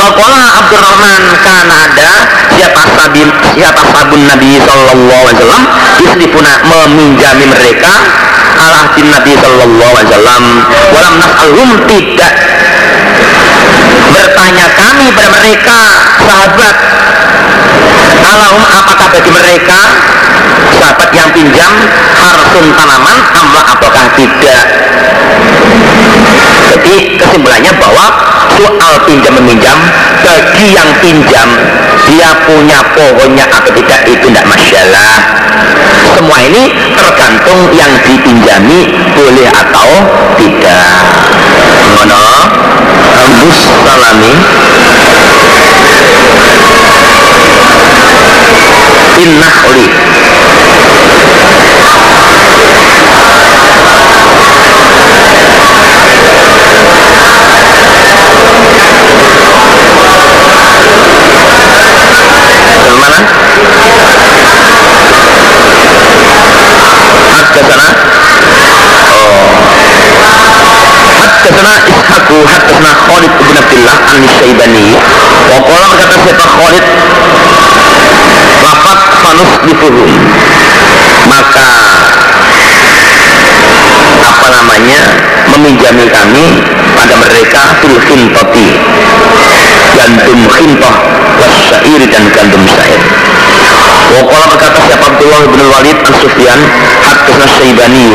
Fakola Abdurrahman karena ada siapa sabin siapa sabun Nabi Sallallahu Alaihi Wasallam Islifuna meminjami mereka Allah Nabi Sallallahu Alaihi Wasallam. Walam nas'alhum tidak. Bertanya kami pada mereka sahabat Allahum apakah bagi mereka? Sahabat yang pinjam harsun tanaman amla apakah tidak jadi kesimpulannya bahwa soal pinjam meminjam bagi yang pinjam dia punya pohonnya atau tidak itu tidak masalah. Semua ini tergantung yang dipinjami boleh atau tidak. Ngono. Ambus salami. Innah oli Haddatsana Oh. Haddatsana Ishaqu Haddatsana Khalid bin Abdullah An-Syaibani Wa qala berkata siapa Khalid? Lafat fanusdifuhum maka apa namanya meminjami kami pada mereka fil khintati. Gandum khintoh wasyair dan gandum syair Wakala berkata siapa Abdullah bin Walid al Sufyan Hatta Syaibani.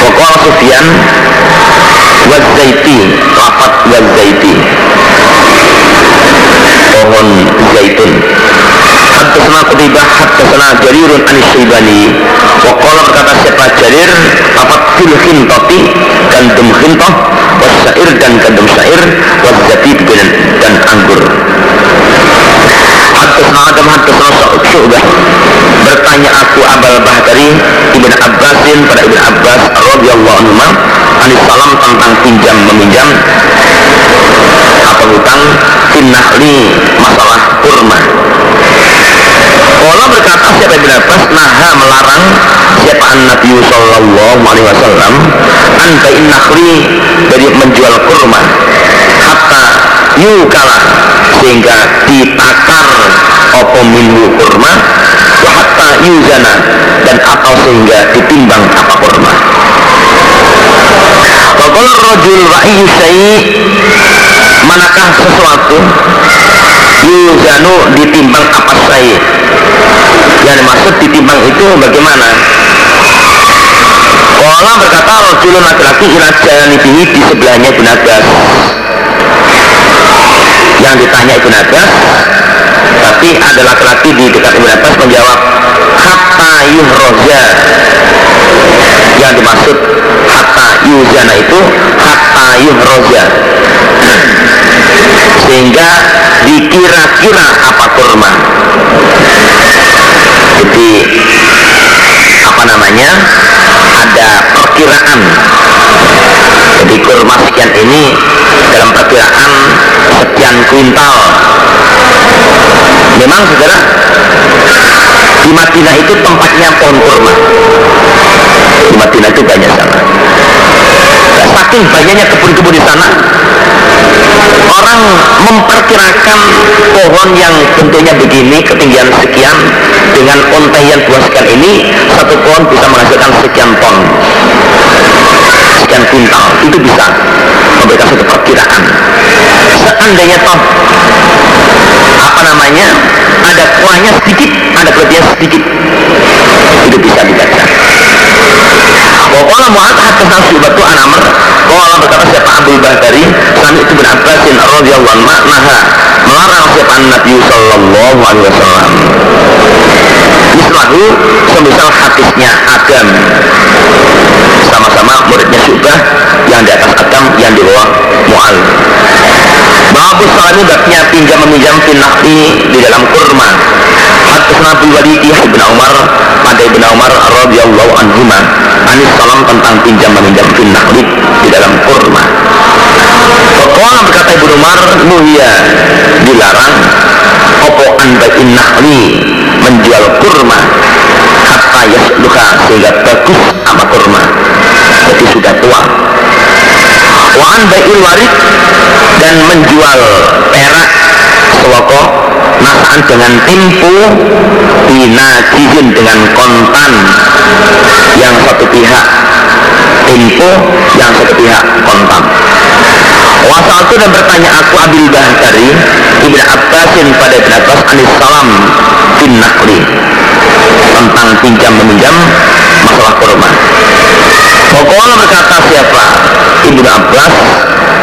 Wakala Sufyan Wazaiti Lafat Wazaiti Pohon zaitun. Haddatsana Qutibah Haddatsana Jarirun an Syaibani. Wakala berkata siapa Jarir Lafat fil khintati Gandum khintoh Wasyair dan gandum syair Wazatib dan, dan anggur Haddatsana Adam Haddatsana Syu'bah Bertanya aku Abal Bahtari Ibn Abbasin pada Ibn Abbas radhiyallahu anhu Anis salam tentang pinjam meminjam? Apa hutang? Finahli masalah kurma. Allah berkata siapa Ibn Abbas? Naha melarang siapa an Nabi Sallallahu Alaihi Wasallam. Anta innahli dari menjual kurma. Hatta yukala sehingga ditakar opo minhu kurma hatta yuzana dan atau sehingga ditimbang apa kurma Wakil rojul ra'i manakah sesuatu yuzanu ditimbang apa saya yang dimaksud ditimbang itu bagaimana? Kala berkata rojulun laki-laki ila janibihi di sebelahnya Abbas yang ditanya Ibn Abbas tapi ada laki-laki di dekat Ibn Abbas menjawab hatta yuhroja. Yang dimaksud hatta yuzana itu hatta yuhroja. Sehingga dikira-kira apa kurma. Jadi apa namanya ada perkiraan. Jadi kurma sekian ini dalam perkiraan sekian kuintal. Memang saudara di Madinah itu tempatnya pohon kurma. Di Madinah itu banyak sana saking banyaknya kebun-kebun di sana orang memperkirakan pohon yang bentuknya begini ketinggian sekian dengan untaian buah sekian ini satu pohon bisa menghasilkan sekian ton sekian kuintal itu bisa memberikan satu perkiraan. Seandainya toh apa namanya ada kuahnya sedikit ada kelebihan sedikit itu bisa dibaca. Wakala Mu'ad haddatsan Syu'batu an Amr. Wakala berkata siapa Abdul Bahtari Sami itu bin Abbasin radhiyallahu anhu Naha melarang siapa Nabi sallallahu alaihi wasallam. Mislahu semisal hadisnya Adam sama-sama muridnya Syu'bah yang di atas Adam yang di bawah Mu'al. Babu salami babnya pinjam meminjam finakti di dalam kurma. Hadis Nabi Walid Ibn Umar pada Ibn Umar radhiyallahu anhuma Anis salam tentang pinjam meminjam finakti di dalam kurma. Pokoknya berkata Ibn Umar Nuhia dilarang Opo anda innahli menjual kurma yasluha sehingga bagus apa kurma. Jadi sudah tua. Wa'an bai'il warid dan menjual perak seloko nasaan dengan timpu binajizin dengan kontan yang satu pihak timpu yang satu pihak kontan. Wasal itu dan bertanya aku Abil Bahtari Ibn Abbasin pada Ibn Abbas Anis Salam bin Nakli tentang pinjam meminjam masalah kurma Pokoknya berkata siapa? Ibnu Abbas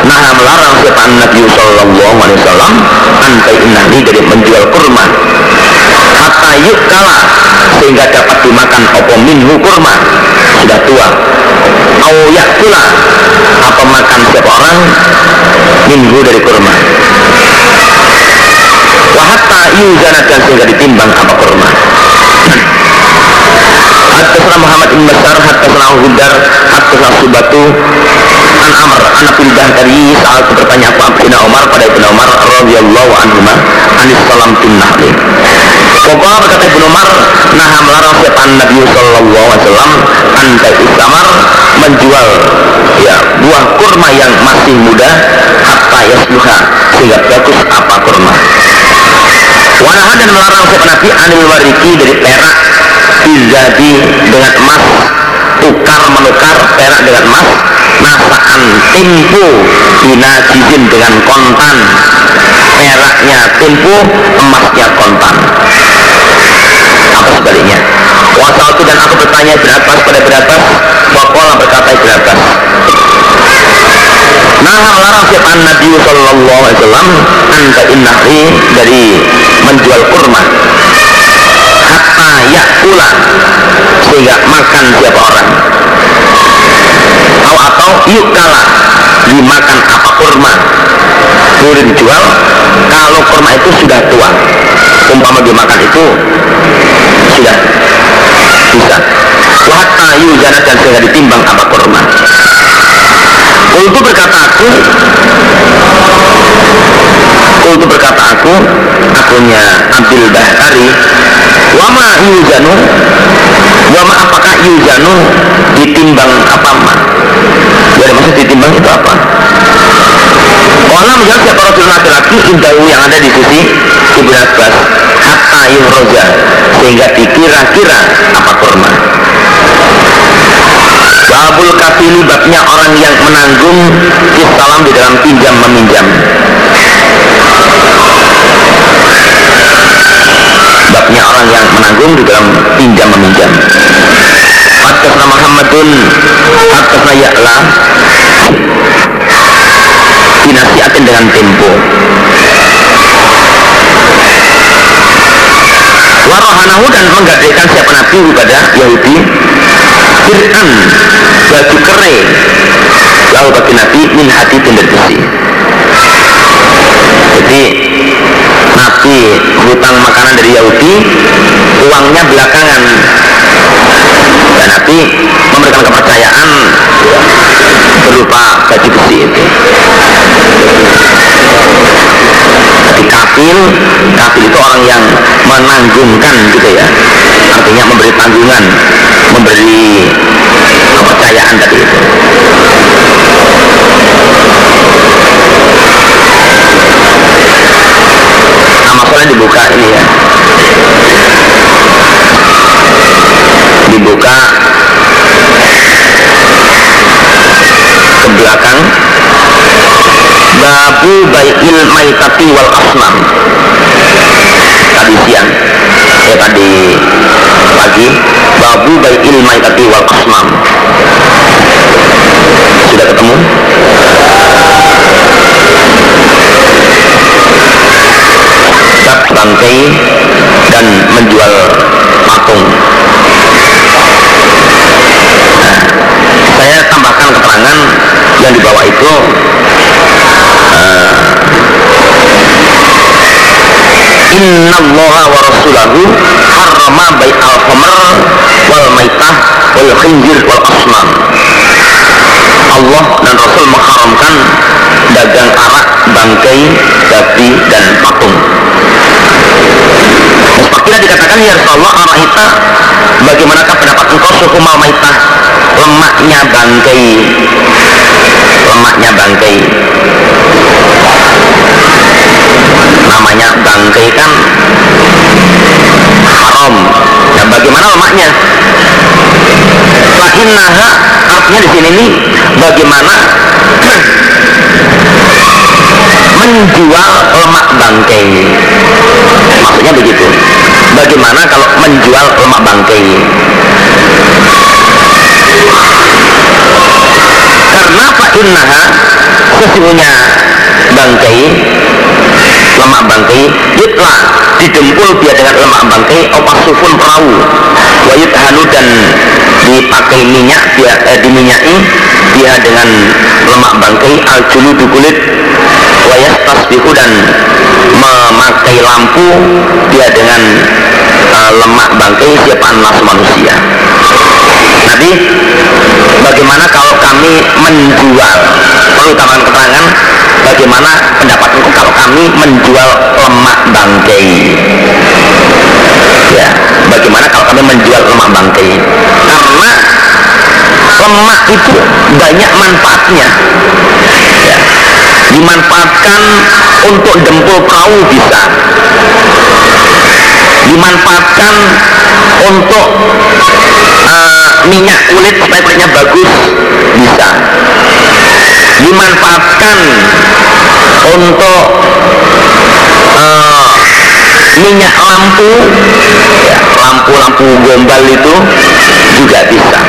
nah melarang siapa Nabi Sallallahu Alaihi Wasallam antai inani dari menjual kurma. Hatta yuk kala sehingga dapat dimakan opo minhu kurma. Sudah tua. Au yakula apa makan siapa orang minhu dari kurma. Wahatta yuzana dan sehingga ditimbang apa kurma Hadasna Muhammad bin Basar, Hadasna Hudar, Hadasna Subatu, An Amr, An Abil Bahtari, saat bertanya aku Abdina Umar pada Ibn Umar, radhiyallahu anhuma, Anis Salam bin Nahli. Pokoknya berkata Ibn Umar, nah melarang siapa Nabi Sallallahu Alaihi Wasallam, anda menjual ya buah kurma yang masih muda, hatta yasluha sehingga bagus apa kurma. Wanahan dan melarang siapa Nabi anil wariki dari perak Izadi dengan emas Tukar menukar perak dengan emas Nasaan tempo Binajizin dengan kontan Peraknya tempo Emasnya kontan. Apa sebaliknya? Wasal dan aku bertanya Abbas pada Ibn Abbas Wakola berkata Abbas Nah melarang siapa Nabi Sallallahu Alaihi Wasallam Anta innahri dari menjual kurma yakula. Sehingga makan siapa orang. Atau atau yuk kalah Dimakan apa kurma. Boleh dijual Kalau kurma itu sudah tua. Umpama dimakan itu Sudah Bisa. Hatta yuzana dan sehingga ditimbang apa kurma. Untuk berkata aku Untuk berkata aku Akunya Abdul Bahari Wama yuzanu. Wama apakah yuzanu Ditimbang apa ma? Jadi maksud ditimbang itu apa? Orang menjawab siapa Rasul laki-laki Indahu yang ada di sisi Ibn Abbas Hatta yuhroja Sehingga dikira-kira apa kurma? Babul kafili babnya orang yang menanggung Islam di dalam pinjam meminjam Babnya orang yang menanggung di dalam pinjam meminjam. Atasna Muhammadun Atasna Ya'la. Dinasihatin dengan tempo. Warohanahu dan menggadaikan siapa Nabi kepada Yahudi. Fir'an baju kere lalu bagi Nabi min hati besi Nabi hutang makanan dari Yahudi uangnya belakangan. Dan Nabi memberikan kepercayaan berupa baju besi itu. Jadi kafir kafir itu orang yang menanggungkan gitu ya. Artinya memberi tanggungan memberi kepercayaan tadi itu masalahnya dibuka ini ya? Dibuka ke belakang. Babu bai'il maitati wal asnam. Tadi siang ya tadi pagi babu bai'il maitati wal asnam. Sudah ketemu bangkai dan menjual patung nah, saya tambahkan keterangan yang dibawa itu uh, Inna Allah wa rasulahu harrama bai al khamr wal maitah wal khinzir wal asnam Allah dan Rasul mengharamkan dagang arak, bangkai, babi dan patung. Mustaqila dikatakan ya Rasulullah araita bagaimanakah pendapat engkau? Suku mal maitah lemaknya bangkai. Lemaknya bangkai. Namanya bangkai kan haram. Dan bagaimana lemaknya? Fa'innaha artinya di sini nih bagaimana menjual lemak bangkai. Maksudnya begitu. Bagaimana kalau menjual lemak bangkai? Karena fa'innaha sesungguhnya bangkai lemak bangkai yutla didempul dia dengan lemak bangkai opas sufun perahu. Wayut hanu dan dipakai minyak dia eh, diminyai dia dengan lemak bangkai al di kulit wayas tasbihu dan memakai lampu dia dengan uh, lemak bangkai siapa nas manusia. Nabi bagaimana kalau kami menjual? Perlu tambahan keterangan bagaimana pendapatku kalau kami menjual lemak bangkai? Ya bagaimana kalau kami menjual lemak bangkai? Karena lemak itu banyak manfaatnya. Ya dimanfaatkan untuk dempul perahu bisa. Dimanfaatkan untuk uh, minyak kulit supaya kulitnya bagus bisa. Dimanfaatkan untuk uh, minyak lampu ya, lampu-lampu gombal itu juga bisa.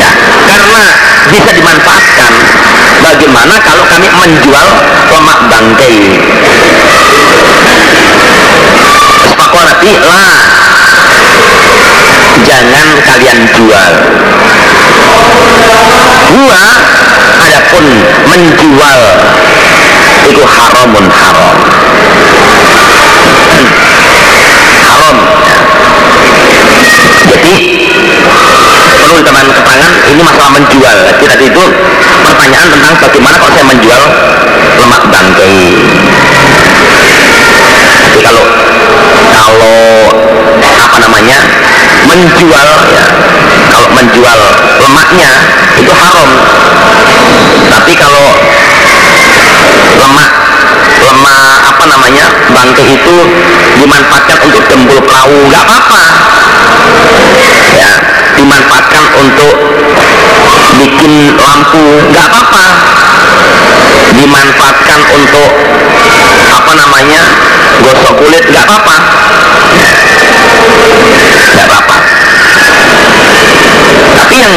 Ya, karena bisa dimanfaatkan. Bagaimana kalau kami menjual lemak bangkai? Sepakolati lah. Jangan kalian jual. Gua adapun menjual itu haramun haram. Haram. Jadi perlu teman keterangan ini masalah menjual. Jadi tadi itu pertanyaan tentang bagaimana kalau saya menjual lemak bangkai. Jadi kalau kalau apa namanya menjual ya kalau menjual lemaknya itu haram. Tapi kalau lemak lemak apa namanya bangkai itu dimanfaatkan untuk gembul perahu. Nggak apa-apa. Ya dimanfaatkan untuk bikin lampu. Nggak apa-apa. Dimanfaatkan untuk apa namanya gosok kulit. Nggak apa-apa. Nggak apa-apa. Tapi yang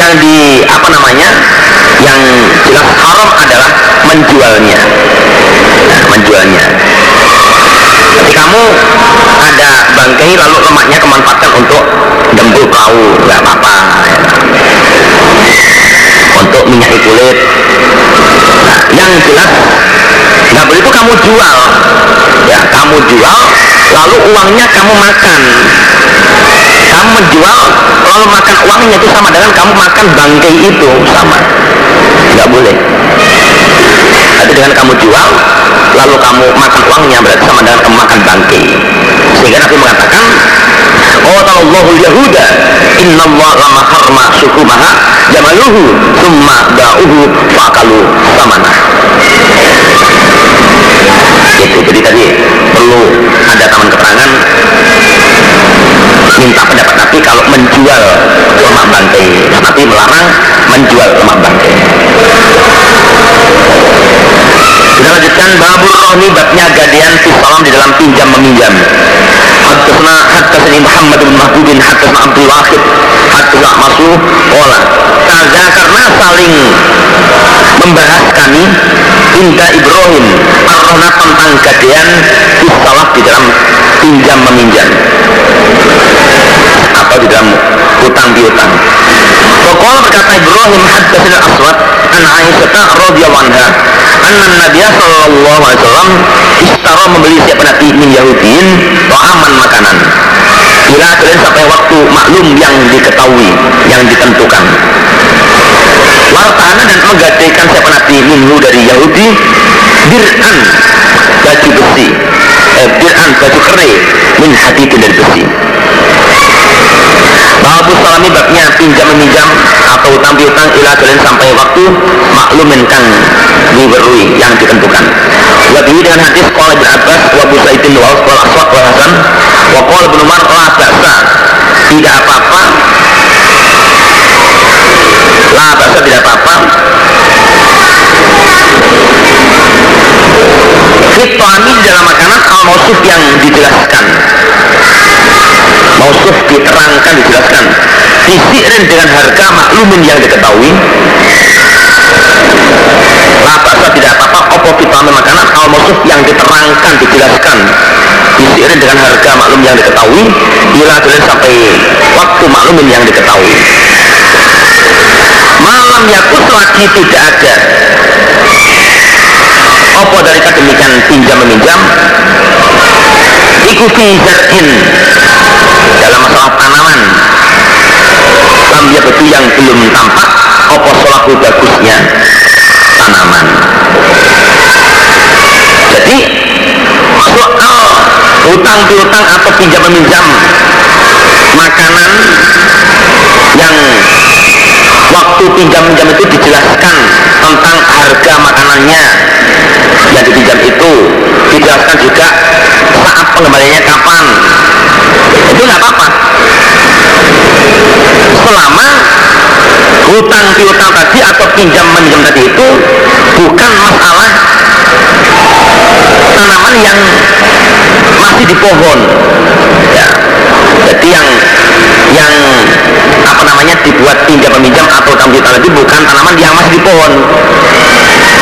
yang di apa namanya yang jelas haram adalah menjualnya. Nah, menjualnya. Jadi kamu ada bangkai lalu lemaknya kemanfaatkan untuk dempul perahu nggak apa-apa. Untuk minyak kulit. Nah, yang jelas nggak boleh itu kamu jual. Ya kamu jual lalu uangnya kamu makan kamu menjual lalu makan uangnya itu sama dengan kamu makan bangkai itu sama. Nggak boleh. Tapi dengan kamu jual lalu kamu makan uangnya berarti sama dengan kamu makan bangkai. Sehingga Nabi mengatakan Oh Allahul Yahuda Inna Allah lama harma sukumaha Jamaluhu Summa da'uhu Fa'akalu Samana. Itu jadi tadi Perlu ada taman keterangan Minta pendapat. Nabi kalau menjual lemak bangkai Nabi melarang menjual lemak bangkai kita lanjutkan. Babur rohni babnya gadian salam di dalam pinjam meminjam. Muhammad bin Mahbub bin haddatsna Abdul Wahid haddatsna Masu qala kaza karena saling membahas kami Inda Ibrahim Ar-Rohna tentang gadian fi salam di dalam pinjam meminjam atau di dalam hutang piutang. Pokok berkata Ibrahim haddatsana Aswad an Aisyah radhiyallahu anha anna Nabi sallallahu alaihi wasallam istara membeli siapa Nabi min Yahudin aman makanan. Ila kalian sampai waktu maklum yang diketahui yang ditentukan. Wartana dan menggadaikan siapa Nabi minhu dari Yahudi dir'an baju besi eh, dir'an baju kere min hati dari besi Babu salami babnya pinjam meminjam atau utang piutang ila kalian sampai waktu maklumin kang diberui yang ditentukan. Wabihi dengan hadis qala bin Abbas wa Abu Sa'idin wa Aswad wa Hasan wa qala bin Umar tidak apa-apa. La ba'sa tidak apa-apa. Fitami dalam makanan al-mausuf yang dijelaskan mausuf diterangkan dijelaskan. Disirin dengan harga maklumin yang diketahui. Labasa tidak apa-apa opo vitamin makanan? Al mausuf yang diterangkan dijelaskan. Disirin dengan harga maklum yang diketahui. Bila sampai waktu maklumin yang diketahui. Malam yakus lagi tidak ada. Opo dari demikian pinjam meminjam ikuti zarin dalam masalah tanaman lam betul yang belum tampak opo solahu bagusnya tanaman. Jadi soal hutang piutang atau pinjam meminjam makanan yang waktu pinjam pinjam itu dijelaskan tentang harga makanannya. Yang dipinjam itu dijelaskan juga saat pengembaliannya kapan? Itu nggak apa-apa. Selama hutang piutang tadi atau pinjam meminjam tadi itu bukan masalah tanaman yang masih di pohon. Ya. Jadi yang yang apa namanya dibuat pinjam meminjam atau utang piutang tadi bukan tanaman yang masih di pohon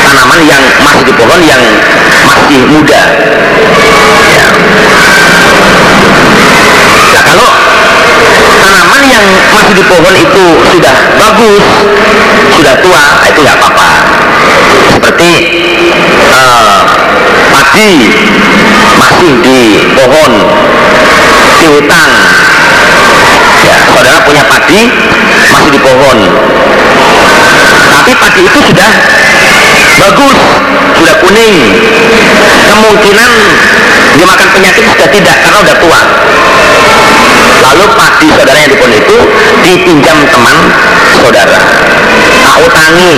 tanaman yang masih di pohon yang masih muda. Ya. nah kalau tanaman yang masih di pohon itu sudah bagus sudah tua itu nggak apa-apa. Seperti uh, padi masih di pohon di hutan. Ya saudara punya padi masih di pohon. Tapi padi itu sudah bagus. Sudah kuning. Kemungkinan dimakan penyakit sudah tidak karena sudah tua. Lalu padi saudara yang di pohon itu dipinjam teman saudara. Aku tangi.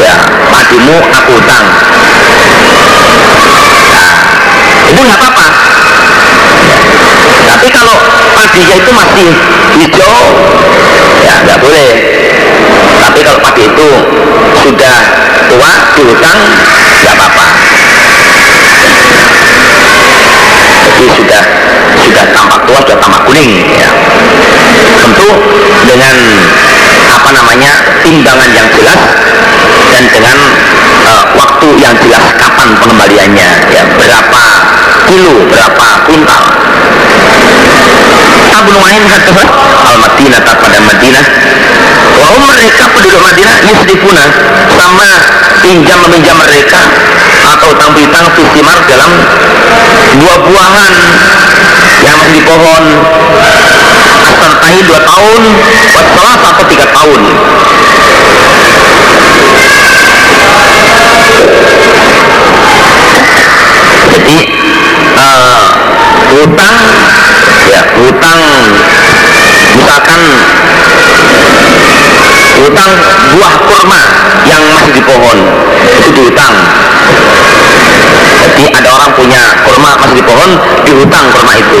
Ya padimu aku utang. Nah itu nggak apa-apa. Tapi kalau padinya itu masih hijau ya nggak boleh tapi kalau padi itu sudah tua dihutang nggak apa-apa. Jadi sudah sudah tampak tua sudah tampak kuning ya. Tentu dengan apa namanya timbangan yang jelas dan dengan uh, waktu yang jelas kapan pengembaliannya ya. Berapa kilo berapa kuintal Abu Nuaim kata al Madinah pada Madinah. Wahum mereka penduduk Madinah? Yusrifuna sama pinjam meminjam mereka atau utang piutang fisimar dalam buah-buahan yang masih di pohon. Asaltai dua tahun wassalah satu tiga tahun. Jadi uh, hutang ya hutang. Misalkan hutang buah kurma yang masih di pohon. Itu dihutang. Jadi ada orang punya kurma masih di pohon dihutang kurma itu.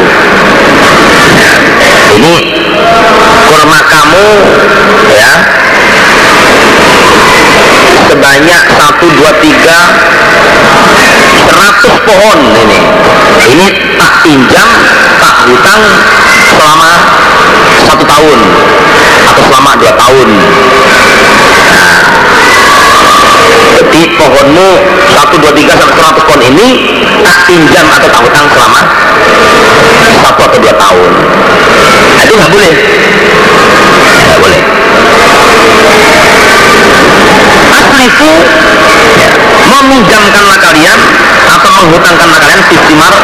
Ini kurma kamu ya. Sebanyak satu dua tiga seratus pohon ini. Ini tak pinjam tak hutang selama satu tahun atau selama dua tahun. Nah, jadi pohonmu satu dua tiga sampai seratus pohon ini tak pinjam atau tak hutang selama satu atau dua tahun. Nah, itu nggak boleh. Nggak boleh. Aslifu ya, meminjamkanlah kalian atau menghutangkanlah kalian istimar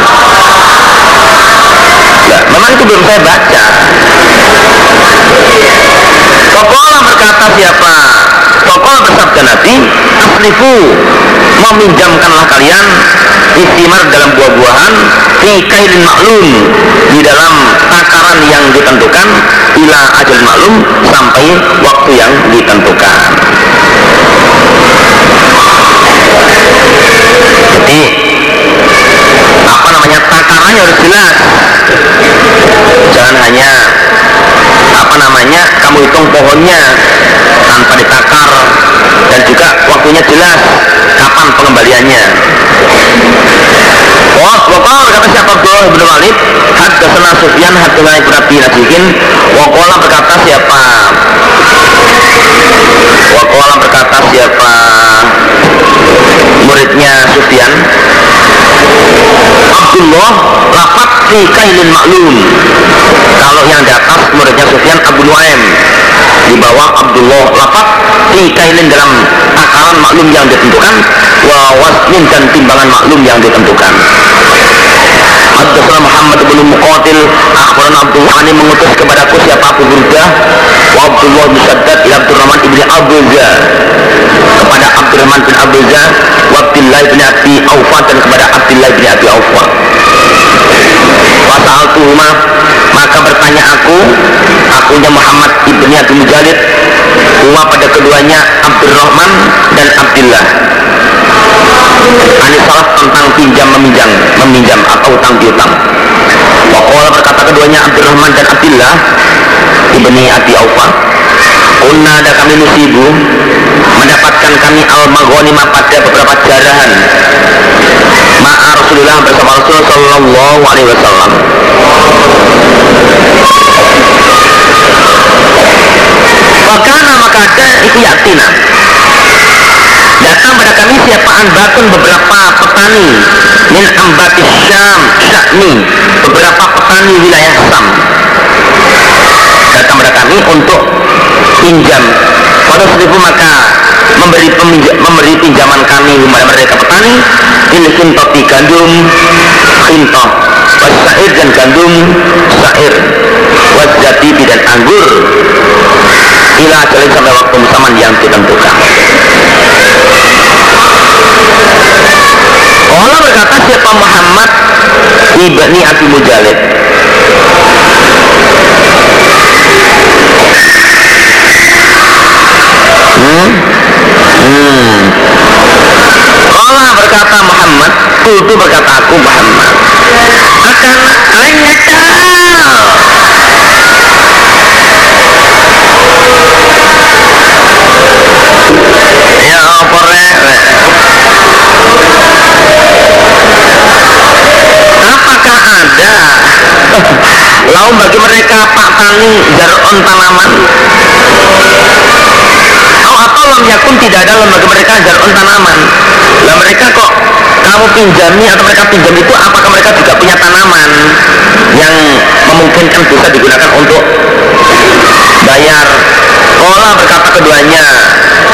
ya, memang itu belum saya baca. Pokola berkata siapa? Pokola bersabda Nabi Aslifu Meminjamkanlah kalian Istimar dalam buah-buahan Fi kailin maklum Di dalam takaran yang ditentukan Ila ajal maklum Sampai waktu yang ditentukan Jadi Apa namanya Takarannya harus jelas. Jangan hanya apa namanya kamu hitung pohonnya tanpa ditakar dan juga waktunya jelas kapan pengembaliannya. Wah, Bapak berkata siapa? Abdullah bin Walid. Haddasana Sufyan Haddasana Ibn Abi Nasihin Wakola berkata siapa? Wakola berkata siapa Muridnya Sufyan Abdullah lafat fi kailin maklum kalau yang di atas muridnya Sufyan Abu Nuaim. Di bawah Abdullah lafat fi kailin dalam takaran maklum yang ditentukan wa wasmin dan timbangan maklum yang ditentukan Haddatsana Muhammad bin Muqatil akhbarana Abdul Hani mengutus kepadaku siapa Abu Burdah wa Abdullah bin Saddad ila Abdurrahman ibn Abuza kepada Abdurrahman bin Abuza wa Abdullah bin Abi Aufa dan kepada Abdullah bin Abi Aufa Wasal tuhuma maka bertanya aku akunya Muhammad ibni Abi Mujalid Huma pada keduanya Abdurrahman dan Abdullah Ani salah tentang pinjam meminjam meminjam atau utang piutang. Wakola berkata keduanya Abdurrahman dan Abdullah ibni Abi Aufa Kunna ada kami nusibu mendapatkan kami al maghanimah pada beberapa jarahan. Ma'a Rasulullah bersama Rasul sallallahu alaihi wasallam. Wakana maka ada itu yaktina Datang pada kami siapaan batun beberapa petani Min ambatis syam syakni Beberapa petani wilayah Sam Datang pada kami untuk pinjam. Pada seribu maka memberi, peminja, memberi pinjaman kami kepada mereka petani Ini kintot di gandum Kintot Wasair dan gandum Sair Wajatibi dan anggur ila ajalin sampai waktu zaman yang ditentukan Allah berkata siapa Muhammad ibni Abi Mujalid hmm? Hmm. Berkata Muhammad Kultu berkata aku Muhammad akan hanya Lalu bagi mereka pak tani jar'on tanaman. Oh atau lam yakun tidak ada bagi mereka jar'on tanaman. Lah mereka kok kamu pinjami atau mereka pinjam itu apakah mereka juga punya tanaman yang memungkinkan bisa digunakan untuk bayar? Kola berkata keduanya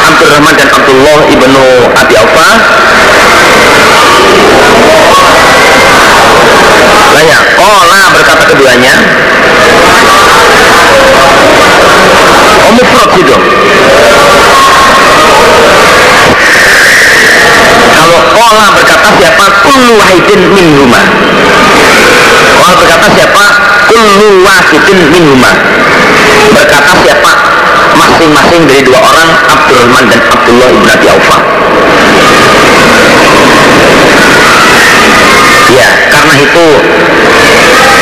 Abdurrahman dan Abdullah ibnu Abi Aufa Banyak. Kola berkata keduanya. Oh mufrad itu. Kalau kola berkata siapa kullu wahidin min huma. Kola berkata siapa kullu wahidin min huma. Berkata siapa masing-masing dari dua orang Abdurrahman dan Abdullah ibn Abi Aufa. Itu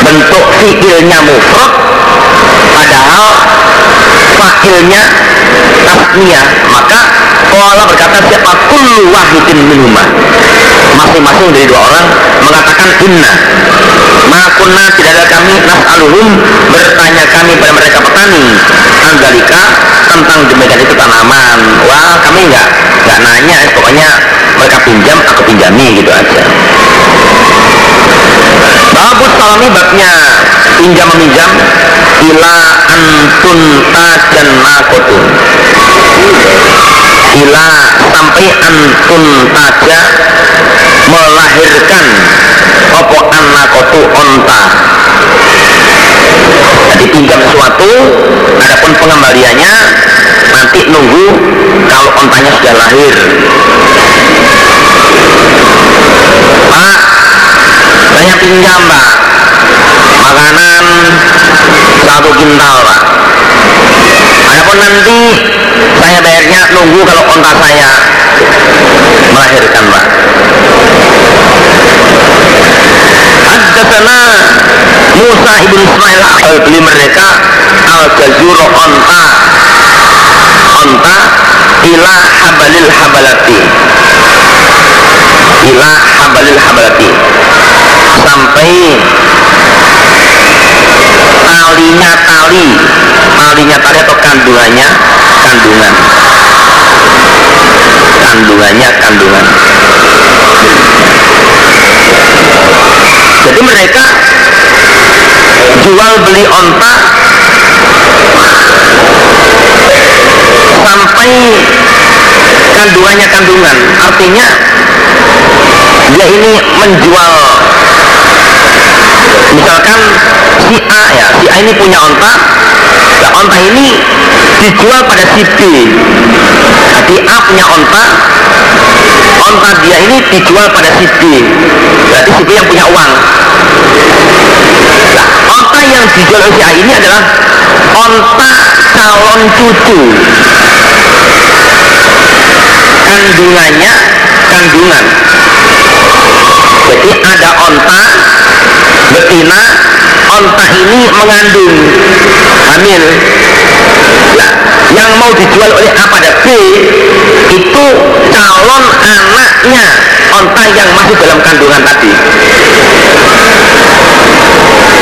bentuk fikirnya mufrad padahal fakilnya tasniyah maka Allah berkata siapa kullu wahidin minuma masing-masing dari dua orang mengatakan inna makunna tidak ada kami nas'aluhum bertanya kami pada mereka petani andalika tentang demikian itu tanaman. Wah kami enggak enggak nanya pokoknya mereka pinjam aku pinjami gitu aja Babut salami babnya pinjam meminjam ila antun tajan nakotun ila sampai antun taja melahirkan. Opo anakotu onta. Jadi pinjam sesuatu adapun pengembaliannya nanti nunggu kalau ontanya sudah lahir saya pinjam Pak. Makanan satu kintal Pak. Adapun nanti saya bayarnya nunggu kalau onta saya melahirkan Pak. Haddatsana Musa ibn Ismail al beli mereka al jazur onta. Onta ila habalil habalati ila habalil habalati. Sampai talinya tali. Talinya tali atau kandungannya? Kandungan. Kandungannya kandungan. Jadi mereka jual beli onta sampai kandungannya kandungan. Artinya dia ini menjual misalkan si A ya si A ini punya onta. Nah onta ini dijual pada si B. Jadi A punya onta. Onta dia ini dijual pada si B. Berarti si B yang punya uang. Nah onta yang dijual oleh si A ini adalah onta calon cucu. Kandungannya kandungan jadi ada onta betina onta ini mengandung hamil. Nah yang mau dijual oleh A pada B itu calon anaknya onta yang masih dalam kandungan tadi.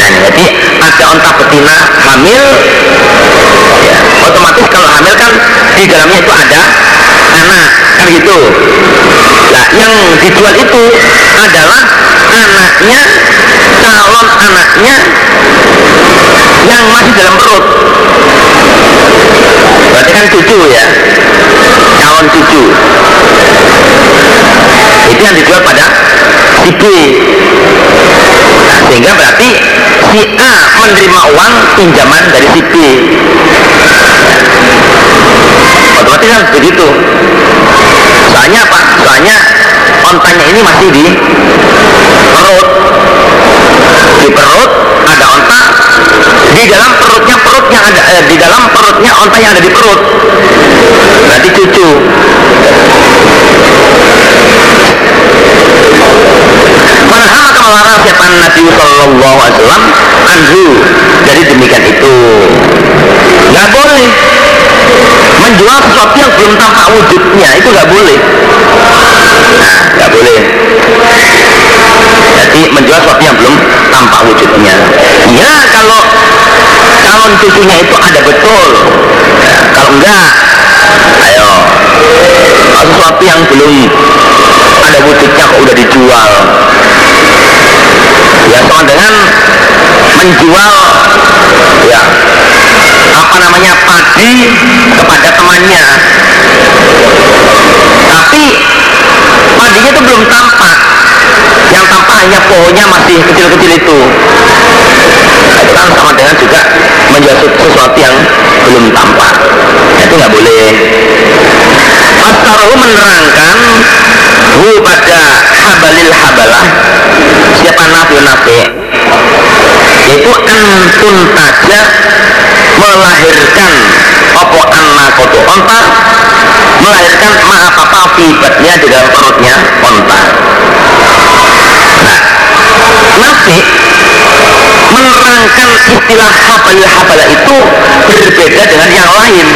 Nah jadi ada onta betina hamil ya, otomatis kalau hamil kan di dalamnya itu ada anak kan gitu. Nah yang dijual itu adalah anaknya calon anaknya yang masih dalam perut. Berarti kan cucu ya calon cucu. Itu yang dijual pada si B. Nah, sehingga berarti si A menerima uang pinjaman dari si B otomatis kan begitu. Soalnya apa? soalnya ontanya ini masih di perut. Di perut ada onta. Di dalam perutnya perut yang ada eh, di dalam perutnya onta yang ada di perut. Berarti cucu. Melarang siapa Nabi Sallallahu Alaihi Wasallam. Anhu. Jadi demikian itu. Nggak boleh menjual sesuatu yang belum tampak wujudnya itu nggak boleh. Nah nggak boleh. Jadi menjual sesuatu yang belum tampak wujudnya. Ya kalau calon cucunya itu ada betul. Ya, kalau enggak ayo. Sesuatu yang belum ada wujudnya kok udah dijual. Ya sama dengan menjual ya apa namanya padi kepada temannya. Tapi padinya itu belum tampak. Yang tampak hanya pohonnya masih kecil-kecil itu. Itu kan sama dengan juga menjual sesuatu yang belum tampak. Nah, itu nggak boleh. Astaruhu menerangkan hu pada habalil habalah. Siapa nabi nabi yaitu antun taja melahirkan opo koto onta melahirkan maaf apa akibatnya di dalam perutnya onta. Nah nabi menerangkan istilah habalil habalah itu berbeda dengan yang lain.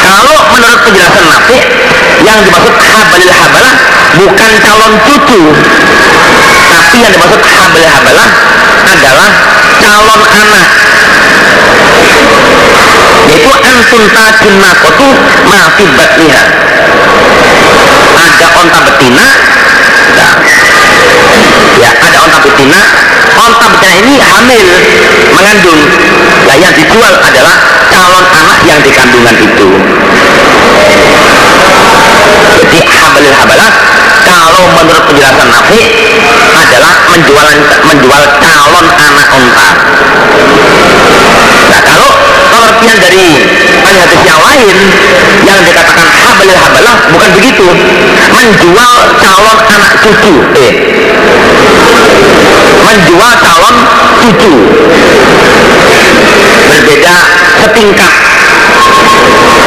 Kalau menurut penjelasan Nabi yang dimaksud habalil habalah bukan calon cucu tapi yang dimaksud habalil habalah adalah calon anak. Yaitu antun tajun nakotu mafi batniha ada onta betina ya ada onta betina. Onta betina ini hamil mengandung. Nah yang dijual adalah calon anak yang dikandungan itu. Jadi habalil habalah kalau menurut penjelasan Nabi adalah menjual menjual calon anak onta nah kalau pengertian dari hadis yang lain yang dikatakan habalil habalah bukan begitu. Menjual calon anak cucu eh. Menjual calon cucu. Berbeda setingkat.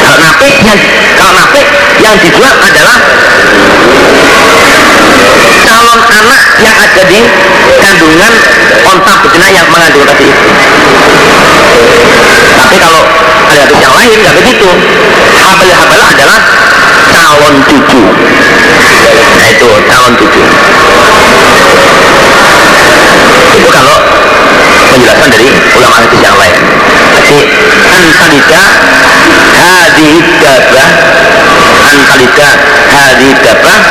Kalau yang kalau nape yang dijual adalah calon anak yang ada di kandungan onta betina yang mengandung tadi itu. Tapi kalau ada hadis yang lain nggak begitu. Habal habalah adalah calon cucu. Nah itu calon cucu. Itu kalau penjelasan dari ulama hadis yang lain. Jadi antalika hadhi dabah antalika hadhi dabah.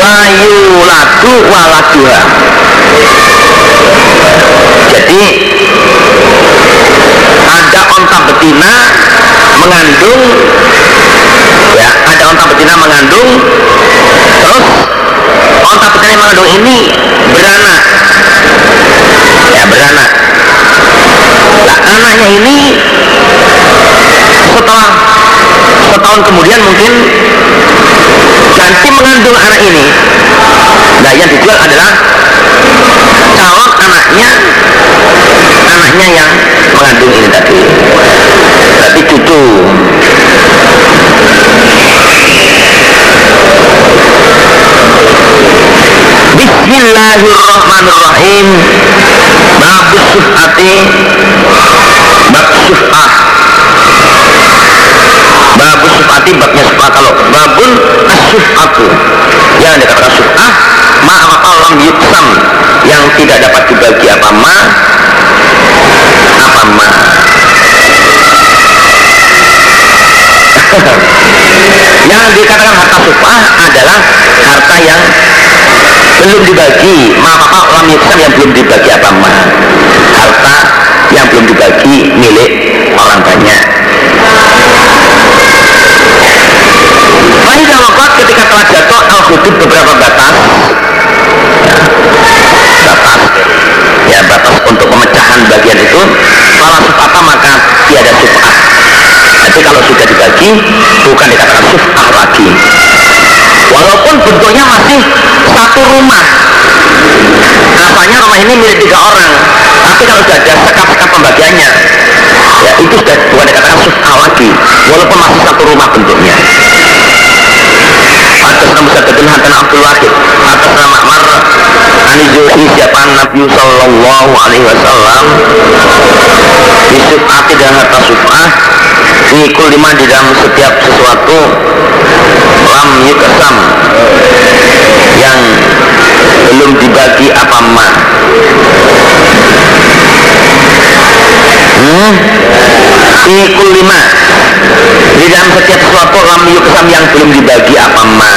Wa yuladu waladuha jadi ada onta betina mengandung ya ada onta betina mengandung terus onta betina yang mengandung ini beranak. Ya beranak. Nah anaknya ini setelah atau tahun kemudian mungkin janti mengandung anak ini. Nah yang dijual adalah calon anaknya anaknya yang mengandung ini tadi. Berarti cucu. Bismillahirrahmanirrahim. Bab sufati Bab hati syuf'ati babnya syuf'ah kalau babun asyuf'atu yang dikatakan syuf'ah ma apa lam yuksam. Yang tidak dapat dibagi apa ma apa ma. Yang dikatakan harta syuf'ah adalah harta yang belum dibagi. Ma apa lam yuksam yang belum dibagi apa ma. Harta yang belum dibagi milik orang banyak Faidah wakot ketika telah jatuh al beberapa batas ya, batas ya batas untuk pemecahan bagian itu. Kalau sufata maka tiada sufah nanti kalau sudah dibagi bukan dikatakan sufah lagi. Walaupun bentuknya masih satu rumah. Asalnya rumah ini milik tiga orang. Tapi kalau sudah ada sekat-sekat pembagiannya ya itu sudah bukan dikatakan sufah lagi. Walaupun masih satu rumah bentuknya atas nama Musaddadun Hadan Abdul Wahid. Atas nama Ma'mar Ani Zuhi siapa Nabi Sallallahu Alaihi Wasallam. Disufati dan harta sufah Fikul lima di dalam setiap sesuatu. Lam yukasam Yang belum dibagi apa ma? Hmm? Fikul lima di dalam setiap sesuatu lam yukasam yang belum dibagi apa ma.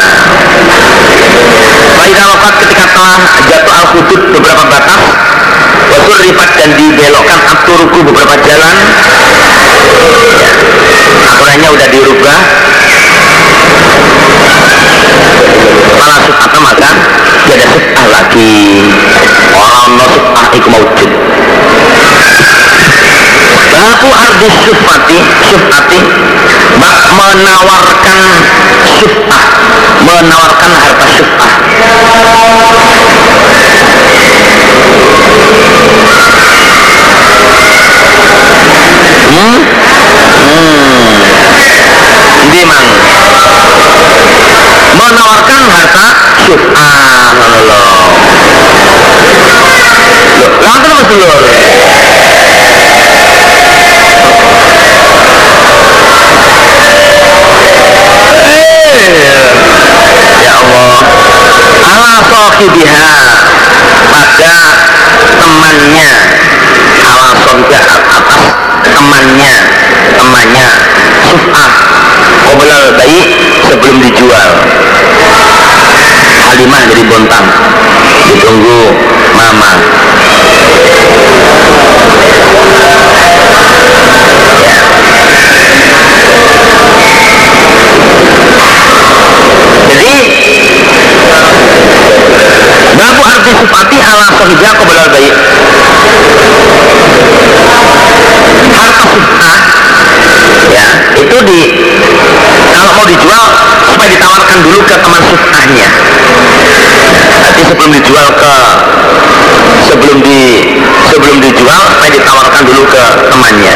Faidah wafat ketika telah jatuh al hudud beberapa batas. Wasul ripat dan dibelokkan aturuku beberapa jalan. Ya, Aturannya udah dirubah Baku ardi sufati Sufati Bak menawarkan suf'ah Menawarkan harta suf'ah Hmm? Hmm. Di mang. Menawarkan harta syuf'ah ngono lho. Lho, Ya Allah. Ala sahibiha pada temannya. Ala sahibiha atas temannya. Temannya. Suf'ah. Qoblal bayi sebelum dijual. Halimah dari Bontang. Ditunggu mama sifati ala sahibah qoblal bayi harta sufah ya itu di kalau mau dijual supaya ditawarkan dulu ke teman sufahnya nanti sebelum dijual ke sebelum di sebelum dijual supaya ditawarkan dulu ke temannya.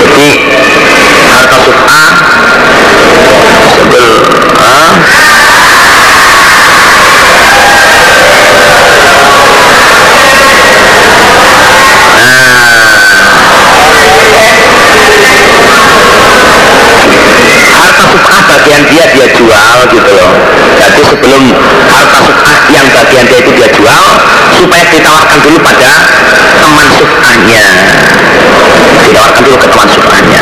Jadi harta sufah sebelum bagian dia dia jual gitu loh. Jadi sebelum harta suf'ah yang bagian dia itu dia jual supaya ditawarkan dulu pada teman suf'ahnya ditawarkan dulu ke teman suf'ahnya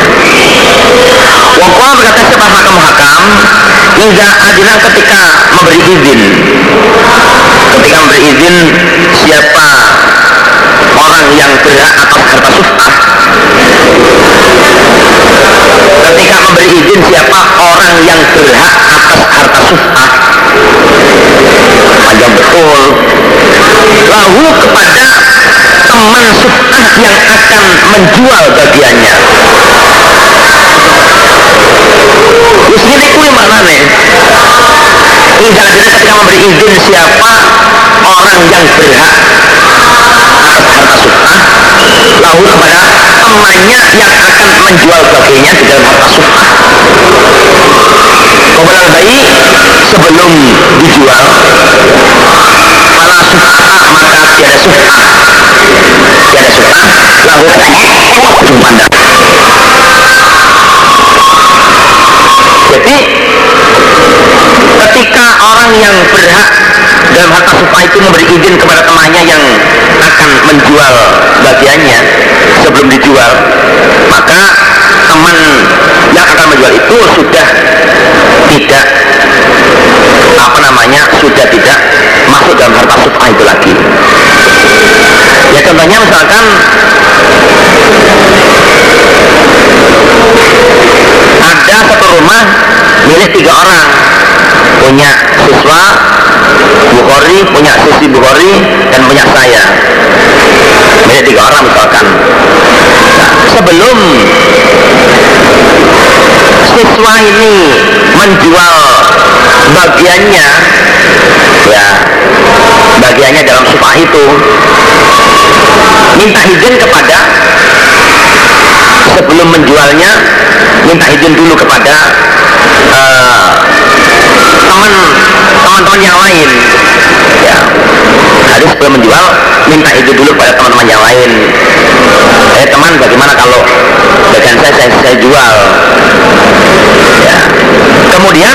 Wakwa berkata siapa hakam-hakam Hingga adina ketika memberi izin. Ketika memberi izin Siapa orang yang berhak atas harta suf'ah ketika memberi izin siapa orang yang berhak atas harta suf'ah panjang betul? Lahu kepada teman suf'ah yang akan menjual bagiannya. Terus ini kuwi maknane Hingga akhirnya ketika memberi izin siapa orang yang berhak menjual baginya di dalam harta suka Kemudian bayi sebelum dijual Pala suka maka tiada suka Tiada suka lalu katanya cuma Jadi ketika orang yang berhak dalam harta sufa itu memberi izin kepada temannya yang akan menjual bagiannya sebelum dijual maka teman yang akan menjual itu sudah tidak apa namanya sudah tidak masuk dalam harta sufa itu lagi. Ya contohnya misalkan ada satu rumah milik tiga orang punya siswa Bukhari, punya sisi Bukhari dan punya saya. Milik tiga orang misalkan. Nah, sebelum siswa ini menjual bagiannya ya bagiannya dalam supah itu minta izin kepada sebelum menjualnya minta izin dulu kepada uh, teman teman-teman yang lain. Ya. Harus sebelum menjual minta izin dulu kepada teman-teman yang lain. Eh teman bagaimana kalau bagian saya saya, saya jual? Ya. Kemudian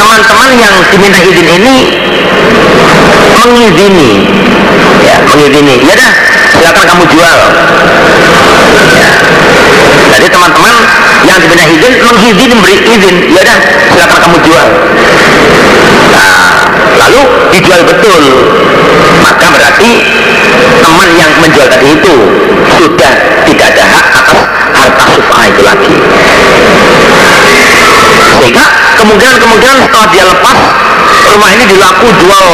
teman-teman yang diminta izin ini mengizini. Ya mengizini. Ya dah silakan kamu jual. Ya. Jadi teman-teman yang diminta izin mengizini beri izin. Ya dah silakan kamu jual. Nah lalu dijual betul. Maka berarti teman yang menjual tadi itu sudah tidak ada hak atas harta sufa itu lagi. Sehingga kemungkinan-kemungkinan setelah dia lepas rumah ini dilaku jual.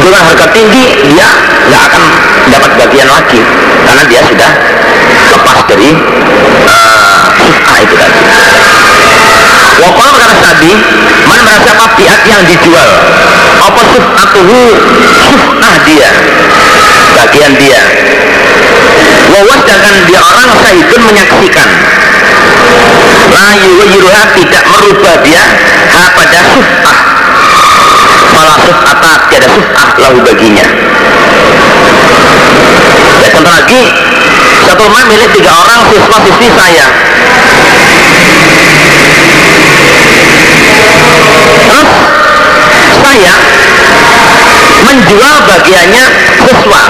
Dengan harga tinggi dia nggak akan dapat bagian lagi. Karena dia sudah lepas dari uh, itu tadi Wakil berkata tadi, mana merasa biat yang dijual? Apa suf'atuhu suf'ah dia, bagian dia. Wawas sedangkan dia orang sahidun menyaksikan. Layu yuruha tidak merubah dia ha pada suf'ah. Malah suf'ata tiada suf'ah lahu baginya. Ya contoh lagi, satu rumah milik tiga orang siswa siswi saya menjual bagiannya siswa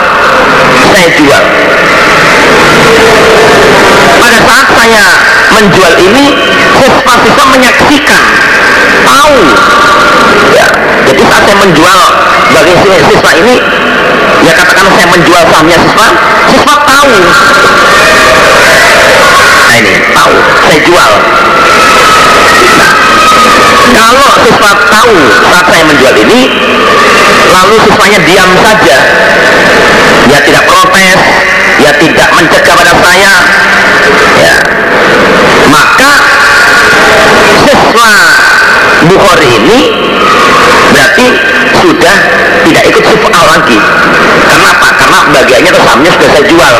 saya jual. Pada saat saya menjual ini siswa-siswa menyaksikan tahu. Ya jadi saat saya menjual bagi siswa ini ya katakan saya menjual sahamnya siswa siswa tahu. Nah ini tahu. Saya jual. Nah, kalau siswa tahu saat saya menjual ini lalu siswanya diam saja. Ya tidak protes ya tidak mencegah pada saya. Ya. Maka siswa Bukhari ini berarti sudah tidak ikut sifat lagi. Karena apa? karena bagiannya atau sudah saya jual.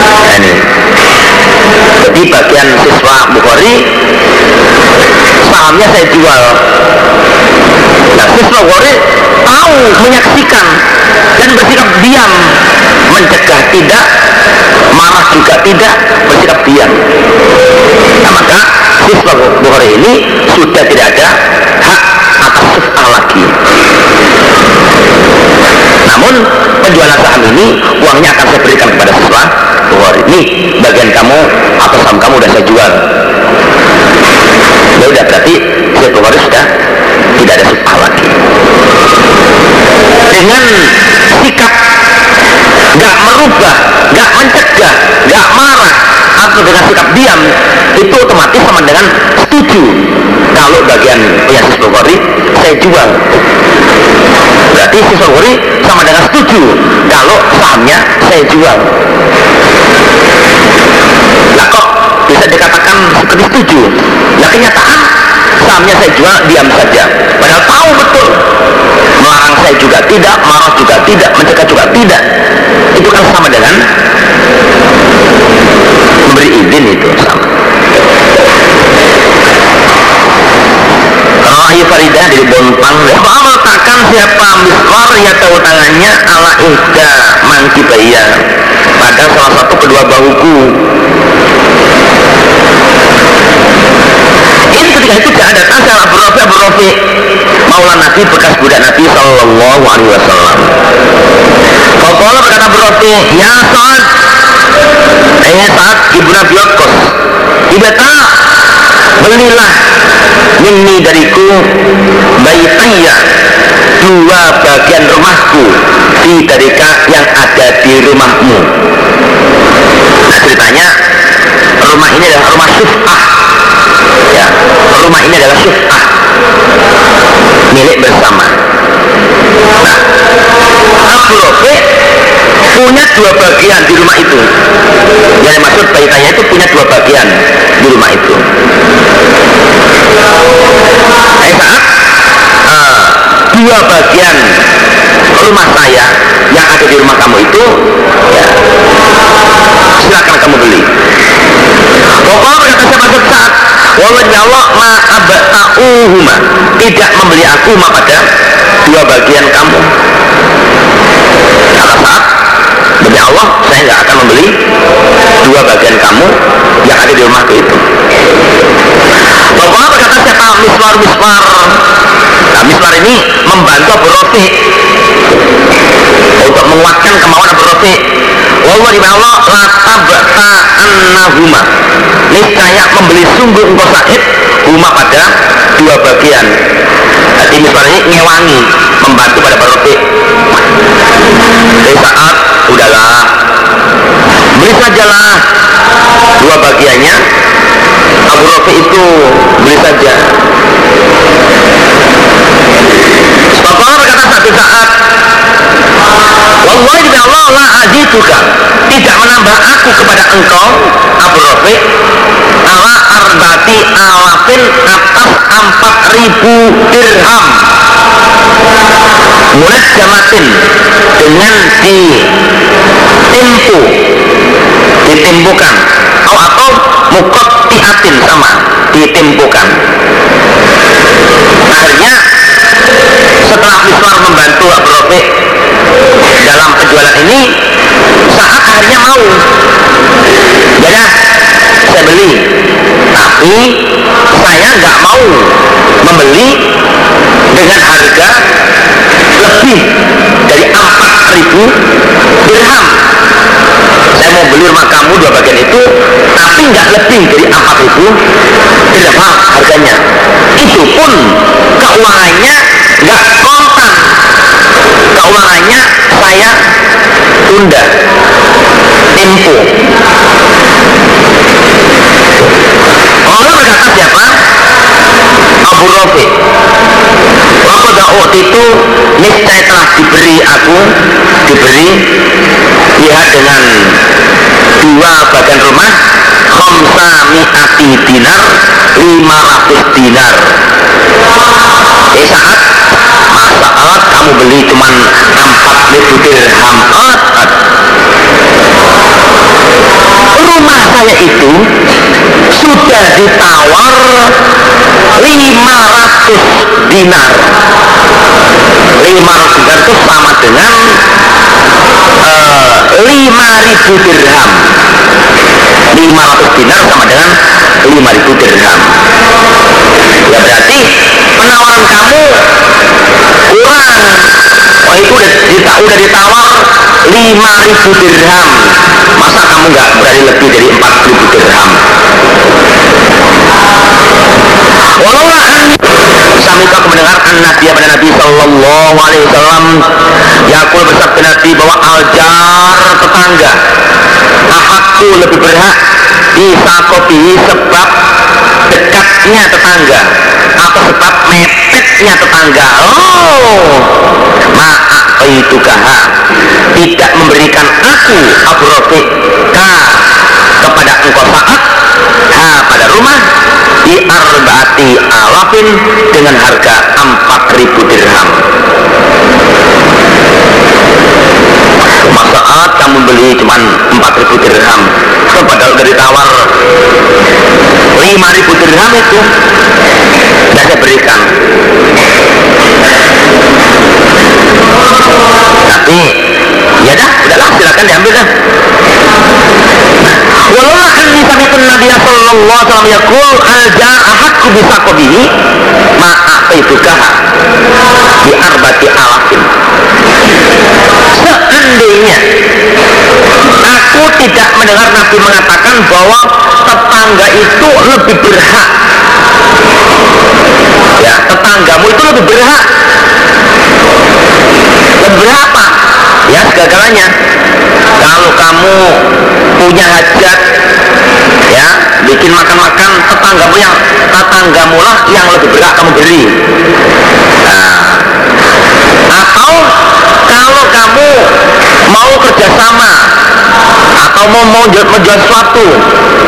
Nah, ini. Jadi bagian siswa Bukhari sahamnya saya jual. Nah siswa Bukhari tahu menyaksikan dan bersikap diam. Mencegah tidak marah juga tidak bersikap diam. Nah maka siswa Bukhari ini sudah tidak ada hak atas sifat lagi. Namun penjualan saham ini uangnya akan saya berikan kepada siswa Bukhari ini bagian kamu atau saham kamu udah saya jual ya udah berarti siswa Bukhari sudah. Tidak ada sifat lagi. Dengan sikap nggak merubah, nggak mencegah, nggak marah atau dengan sikap diam itu otomatis sama dengan setuju. Kalau bagian punya siswa Bukhari saya jual. Berarti siswa Bukhari sama dengan setuju. Kalau sahamnya saya jual. Lah kok bisa dikatakan seperti setuju. Lah kenyataan sahamnya saya jual diam saja. Padahal tahu betul melarang saya juga tidak marah juga tidak mencegah juga tidak. Itu kan sama dengan memberi izin itu sama. Rahi Faridah dari Bontang. Meletakkan siapa miswar ya tahu tangannya ala ihda mangkibaya pada salah satu kedua bahuku ini ketika itu tidak datang saya Abu Rafi Abu Rafi. Maula Nabi bekas budak Nabi Sallallahu Alaihi Wasallam. Fakola berkata berarti Ya saat Eh saat ibu Nabi Waqqas Ibata Belilah Minni dariku Baitaya Dua bagian rumahku Di darika yang ada di rumahmu. Nah ceritanya Rumah ini adalah rumah syuf'ah Ya Rumah ini adalah syuf'ah Milik bersama. Nah Abu Rafi punya dua bagian di rumah itu. Yang dimaksud baitanya itu punya dua bagian di rumah itu. Eh uh, dua bagian rumah saya yang ada di rumah kamu itu ya silakan kamu beli. Pokoknya berkata saat Wawan ya Allah ma'abta'uhuma Tidak membeli aku ma pada dua bagian kamu. Kata saat Demi Allah saya nggak akan membeli dua bagian kamu yang ada di rumahku itu. Bapak berkata siapa miswar miswar Nah miswar ini membantu Rafi Untuk menguatkan kemauan Abu Rafi. Wallah di Allah latabta annahuma Niscaya membeli sungguh engkau sahib Huma pada dua bagian. Jadi miswar ini ngewangi Membantu pada Abu Rafi. Di saat udahlah. Beli sajalah dua bagiannya. Abu Rafi itu beli saja. Bapak berkata satu saat Wallahi demi Allah la azituka tidak menambah aku kepada engkau Abu Rafi ala arbati alafin atas empat ribu dirham. Mulai jamatin dengan ditimpu. Ditimpukan. Atau atau mukot tiatin sama ditimpukan. Akhirnya setelah Miswar membantu Abu Rafi dalam penjualan ini saat akhirnya mau jadi saya beli. Tapi saya nggak mau membeli dengan harga lebih dari 4000 dirham saya mau beli rumah kamu dua bagian itu tapi nggak lebih dari 4000 dirham harganya. Itu pun keuangannya nggak kontan. Keuangannya saya tunda. Tempo Allah berkata siapa? Abu Rafi. Waktu itu niscaya telah diberi aku diberi lihat dengan dua bagian rumah khamsa mi'ati dinar 500 dinar. Di saat masalah kamu beli cuman 4000 dirham rumah saya itu sudah ditawar 500 dinar. 500 dinar itu sama dengan 5000 dirham. 500 dinar sama dengan 5000 dirham. Ya berarti penawaran kamu kurang. Oh itu udah, dita, udah ditawar 5000 dirham. Masa kamu nggak berani lebih dari 4000 dirham Walaulah. Kami kau mendengar an Nabi pada Nabi Sallallahu Alaihi Wasallam. Yakul bersabda Nabi bahwa aljar tetangga Ahakku lebih berhak bisa kopi sebab dekatnya tetangga atau sebab mepetnya tetangga. Oh. Maaf itu kaha tidak memberikan aku Abu Rafiq kepada engkau saat ha pada rumah di arbaati alafin dengan harga 4000 dirham. Saat kamu beli cuma 4000 dirham. So, padahal dari tawar 5000 dirham itu tidak saya berikan. Tapi ya dah udahlah silakan diambil dah Walau anni sami'tu Nabi sallallahu alaihi wasallam yaqul al-jar ahakku bisa qabihi ma a'rifukaha di arbati alafin seandainya aku tidak mendengar Nabi mengatakan bahwa tetangga itu lebih berhak. Ya tetanggamu itu lebih berhak. Lebih berhak apa ya segala-galanya kalau kamu punya hajat ya bikin makan-makan tetanggamu yang tetanggamu lah yang lebih berhak kamu beli. Nah, atau kalau kamu mau kerjasama atau mau mau menjual sesuatu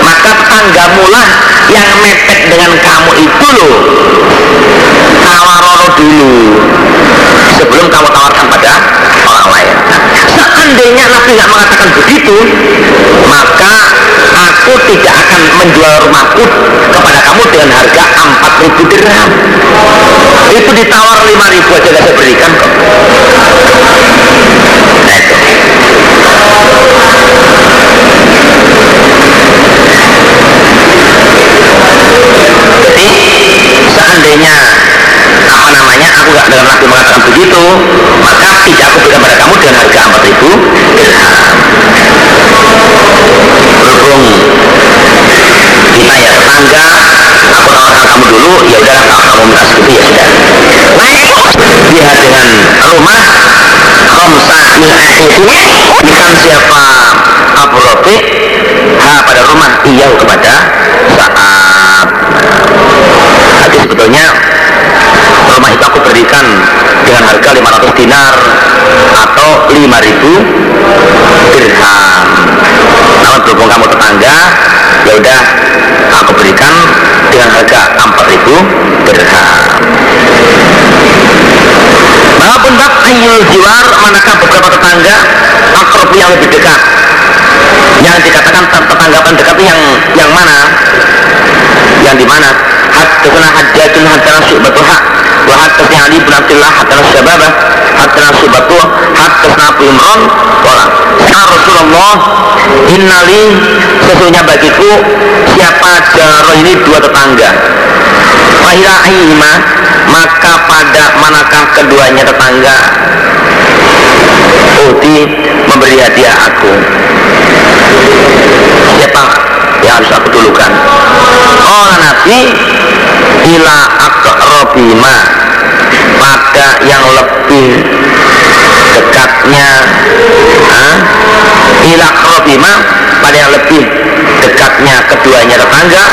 maka tetanggamu lah yang mepet dengan kamu itu loh. Tawarono dulu. Sebelum kamu tawarkan pada orang lain seandainya Nabi nggak mengatakan begitu maka aku tidak akan menjual rumahku kepada kamu dengan harga 4000 dirham. Itu ditawar 5000 aja saya berikan min Ikan siapa Abu Rafi Ha pada rumah iya kepada saat Tapi sebetulnya rumah itu aku berikan dengan harga 500 dinar atau 5000 dirham. Namun berhubung kamu tetangga ya udah aku berikan dengan harga 4000 dirham Maupun bab ayyul jiwar manakah beberapa tetangga akrobu yang lebih dekat? Yang dikatakan tetangga dekat yang yang mana yang di mana? Haddatsana hajjatun haddatsana syu'batul haq. Wa haddatsana ali bin abdullah haddatsana syababah. Haddatsana syu'batul haddatsana abu imran. Qala ya rasulullah innali sesungguhnya bagiku siapa jaro ini dua tetangga. Fahila ayyima maka pada manakah keduanya tetangga? Uti memberi hadiah aku yang harus aku dulukan. Oh Nabi ila akrobima pada yang lebih dekatnya ah, ila akrobima pada yang lebih dekatnya keduanya tetangga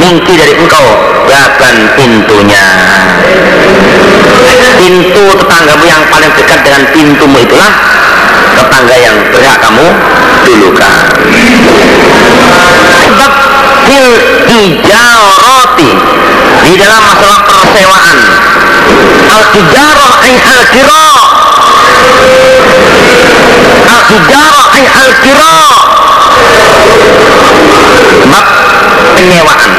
mingki dari engkau bahkan pintunya. Pintu tetanggamu yang paling dekat dengan pintumu itulah tetangga yang berhak kamu dulukan. Sebab fil ijaroti di dalam masalah persewaan. Al ijarah ay al kira. Al ijarah ay al kira. Sebab penyewaan.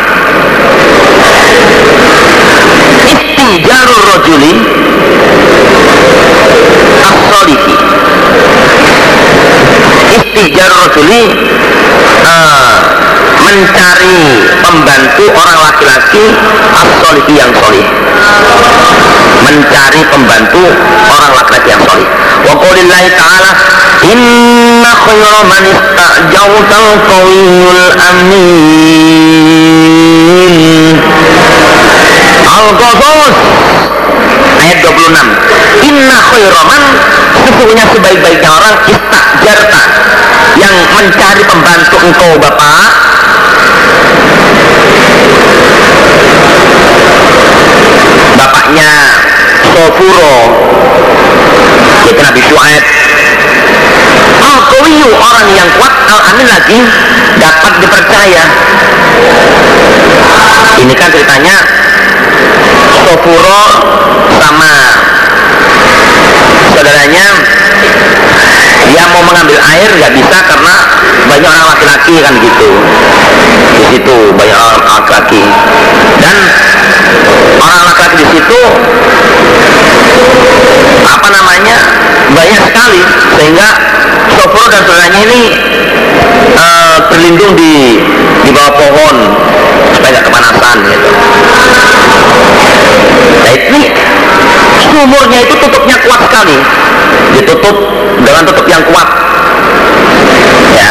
Istijarul rojuli as-solihi istijarul rojuli uh, mencari pembantu orang laki-laki as-solihi yang solih. Mencari pembantu orang laki-laki yang solih. Wa qulillahi ta'ala inna khayra man istajautal qawiyul amin. Al-Qasas ayat 26 Inna khairaman sesungguhnya sebaik-baiknya orang istajarta mencari pembantu engkau Bapak. Bapaknya Sofuro. Yaitu Nabi Shu'aib al orang yang kuat. Al-Amin lagi. Dapat dipercaya. Ini kan ceritanya. Sofuro sama saudaranya dia mau mengambil air nggak bisa karena banyak orang laki-laki kan gitu. Di situ banyak orang laki-laki. Dan orang laki-laki di situ apa namanya banyak sekali. Sehingga Sofro dan saudaranya ini uh, berlindung di di bawah pohon. Supaya nggak kepanasan gitu. Nah ini sumurnya itu tutupnya kuat sekali. Ditutup dengan tutup yang kuat. Ya.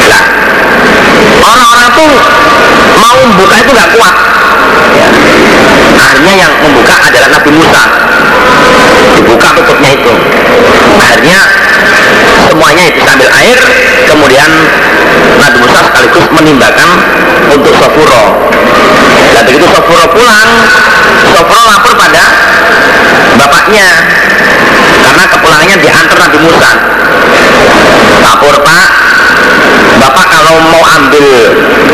Nah orang-orang tuh mau membuka itu nggak kuat. Ya. akhirnya yang membuka adalah Nabi Musa. Dibuka tutupnya itu. Akhirnya semuanya itu sambil air kemudian Nabi Musa sekaligus menimbakan untuk Sofuro. Dan begitu Sofuro pulang Sofuro lapor pada bapaknya. Karena kepulangannya diantar Nabi Musa. Lapor pak. Bapak kalau mau ambil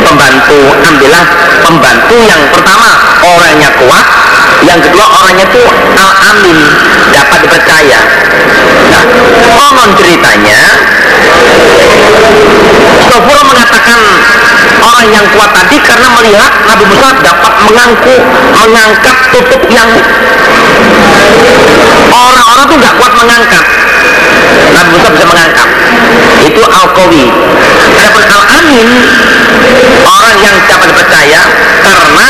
pembantu ambillah pembantu yang pertama. Orangnya kuat yang kedua orangnya itu al-amin dapat dipercaya. Nah konon ceritanya Sofuro mengatakan orang yang kuat tadi karena melihat Nabi Musa dapat mengangkut mengangkat tutup yang orang-orang tuh nggak kuat mengangkat. Nabi Musa bisa mengangkat. Itu Al-Qawi. Adapun Al-Amin orang yang dapat dipercaya karena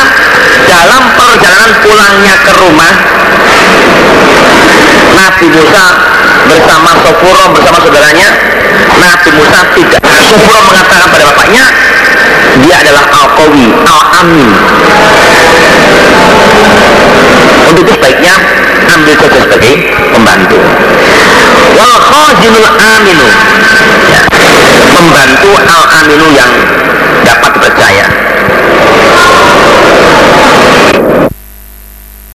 dalam perjalanan pulangnya ke rumah. Nabi Musa bersama Sofuro bersama saudaranya. Nabi Musa tidak. Sofuro mengatakan pada bapaknya dia adalah Al-Qawi Al-Amin untuk itu sebaiknya ambil saja sebagai pembantu. Wal khazinul aminu. Ya, membantu al aminu yang dapat dipercaya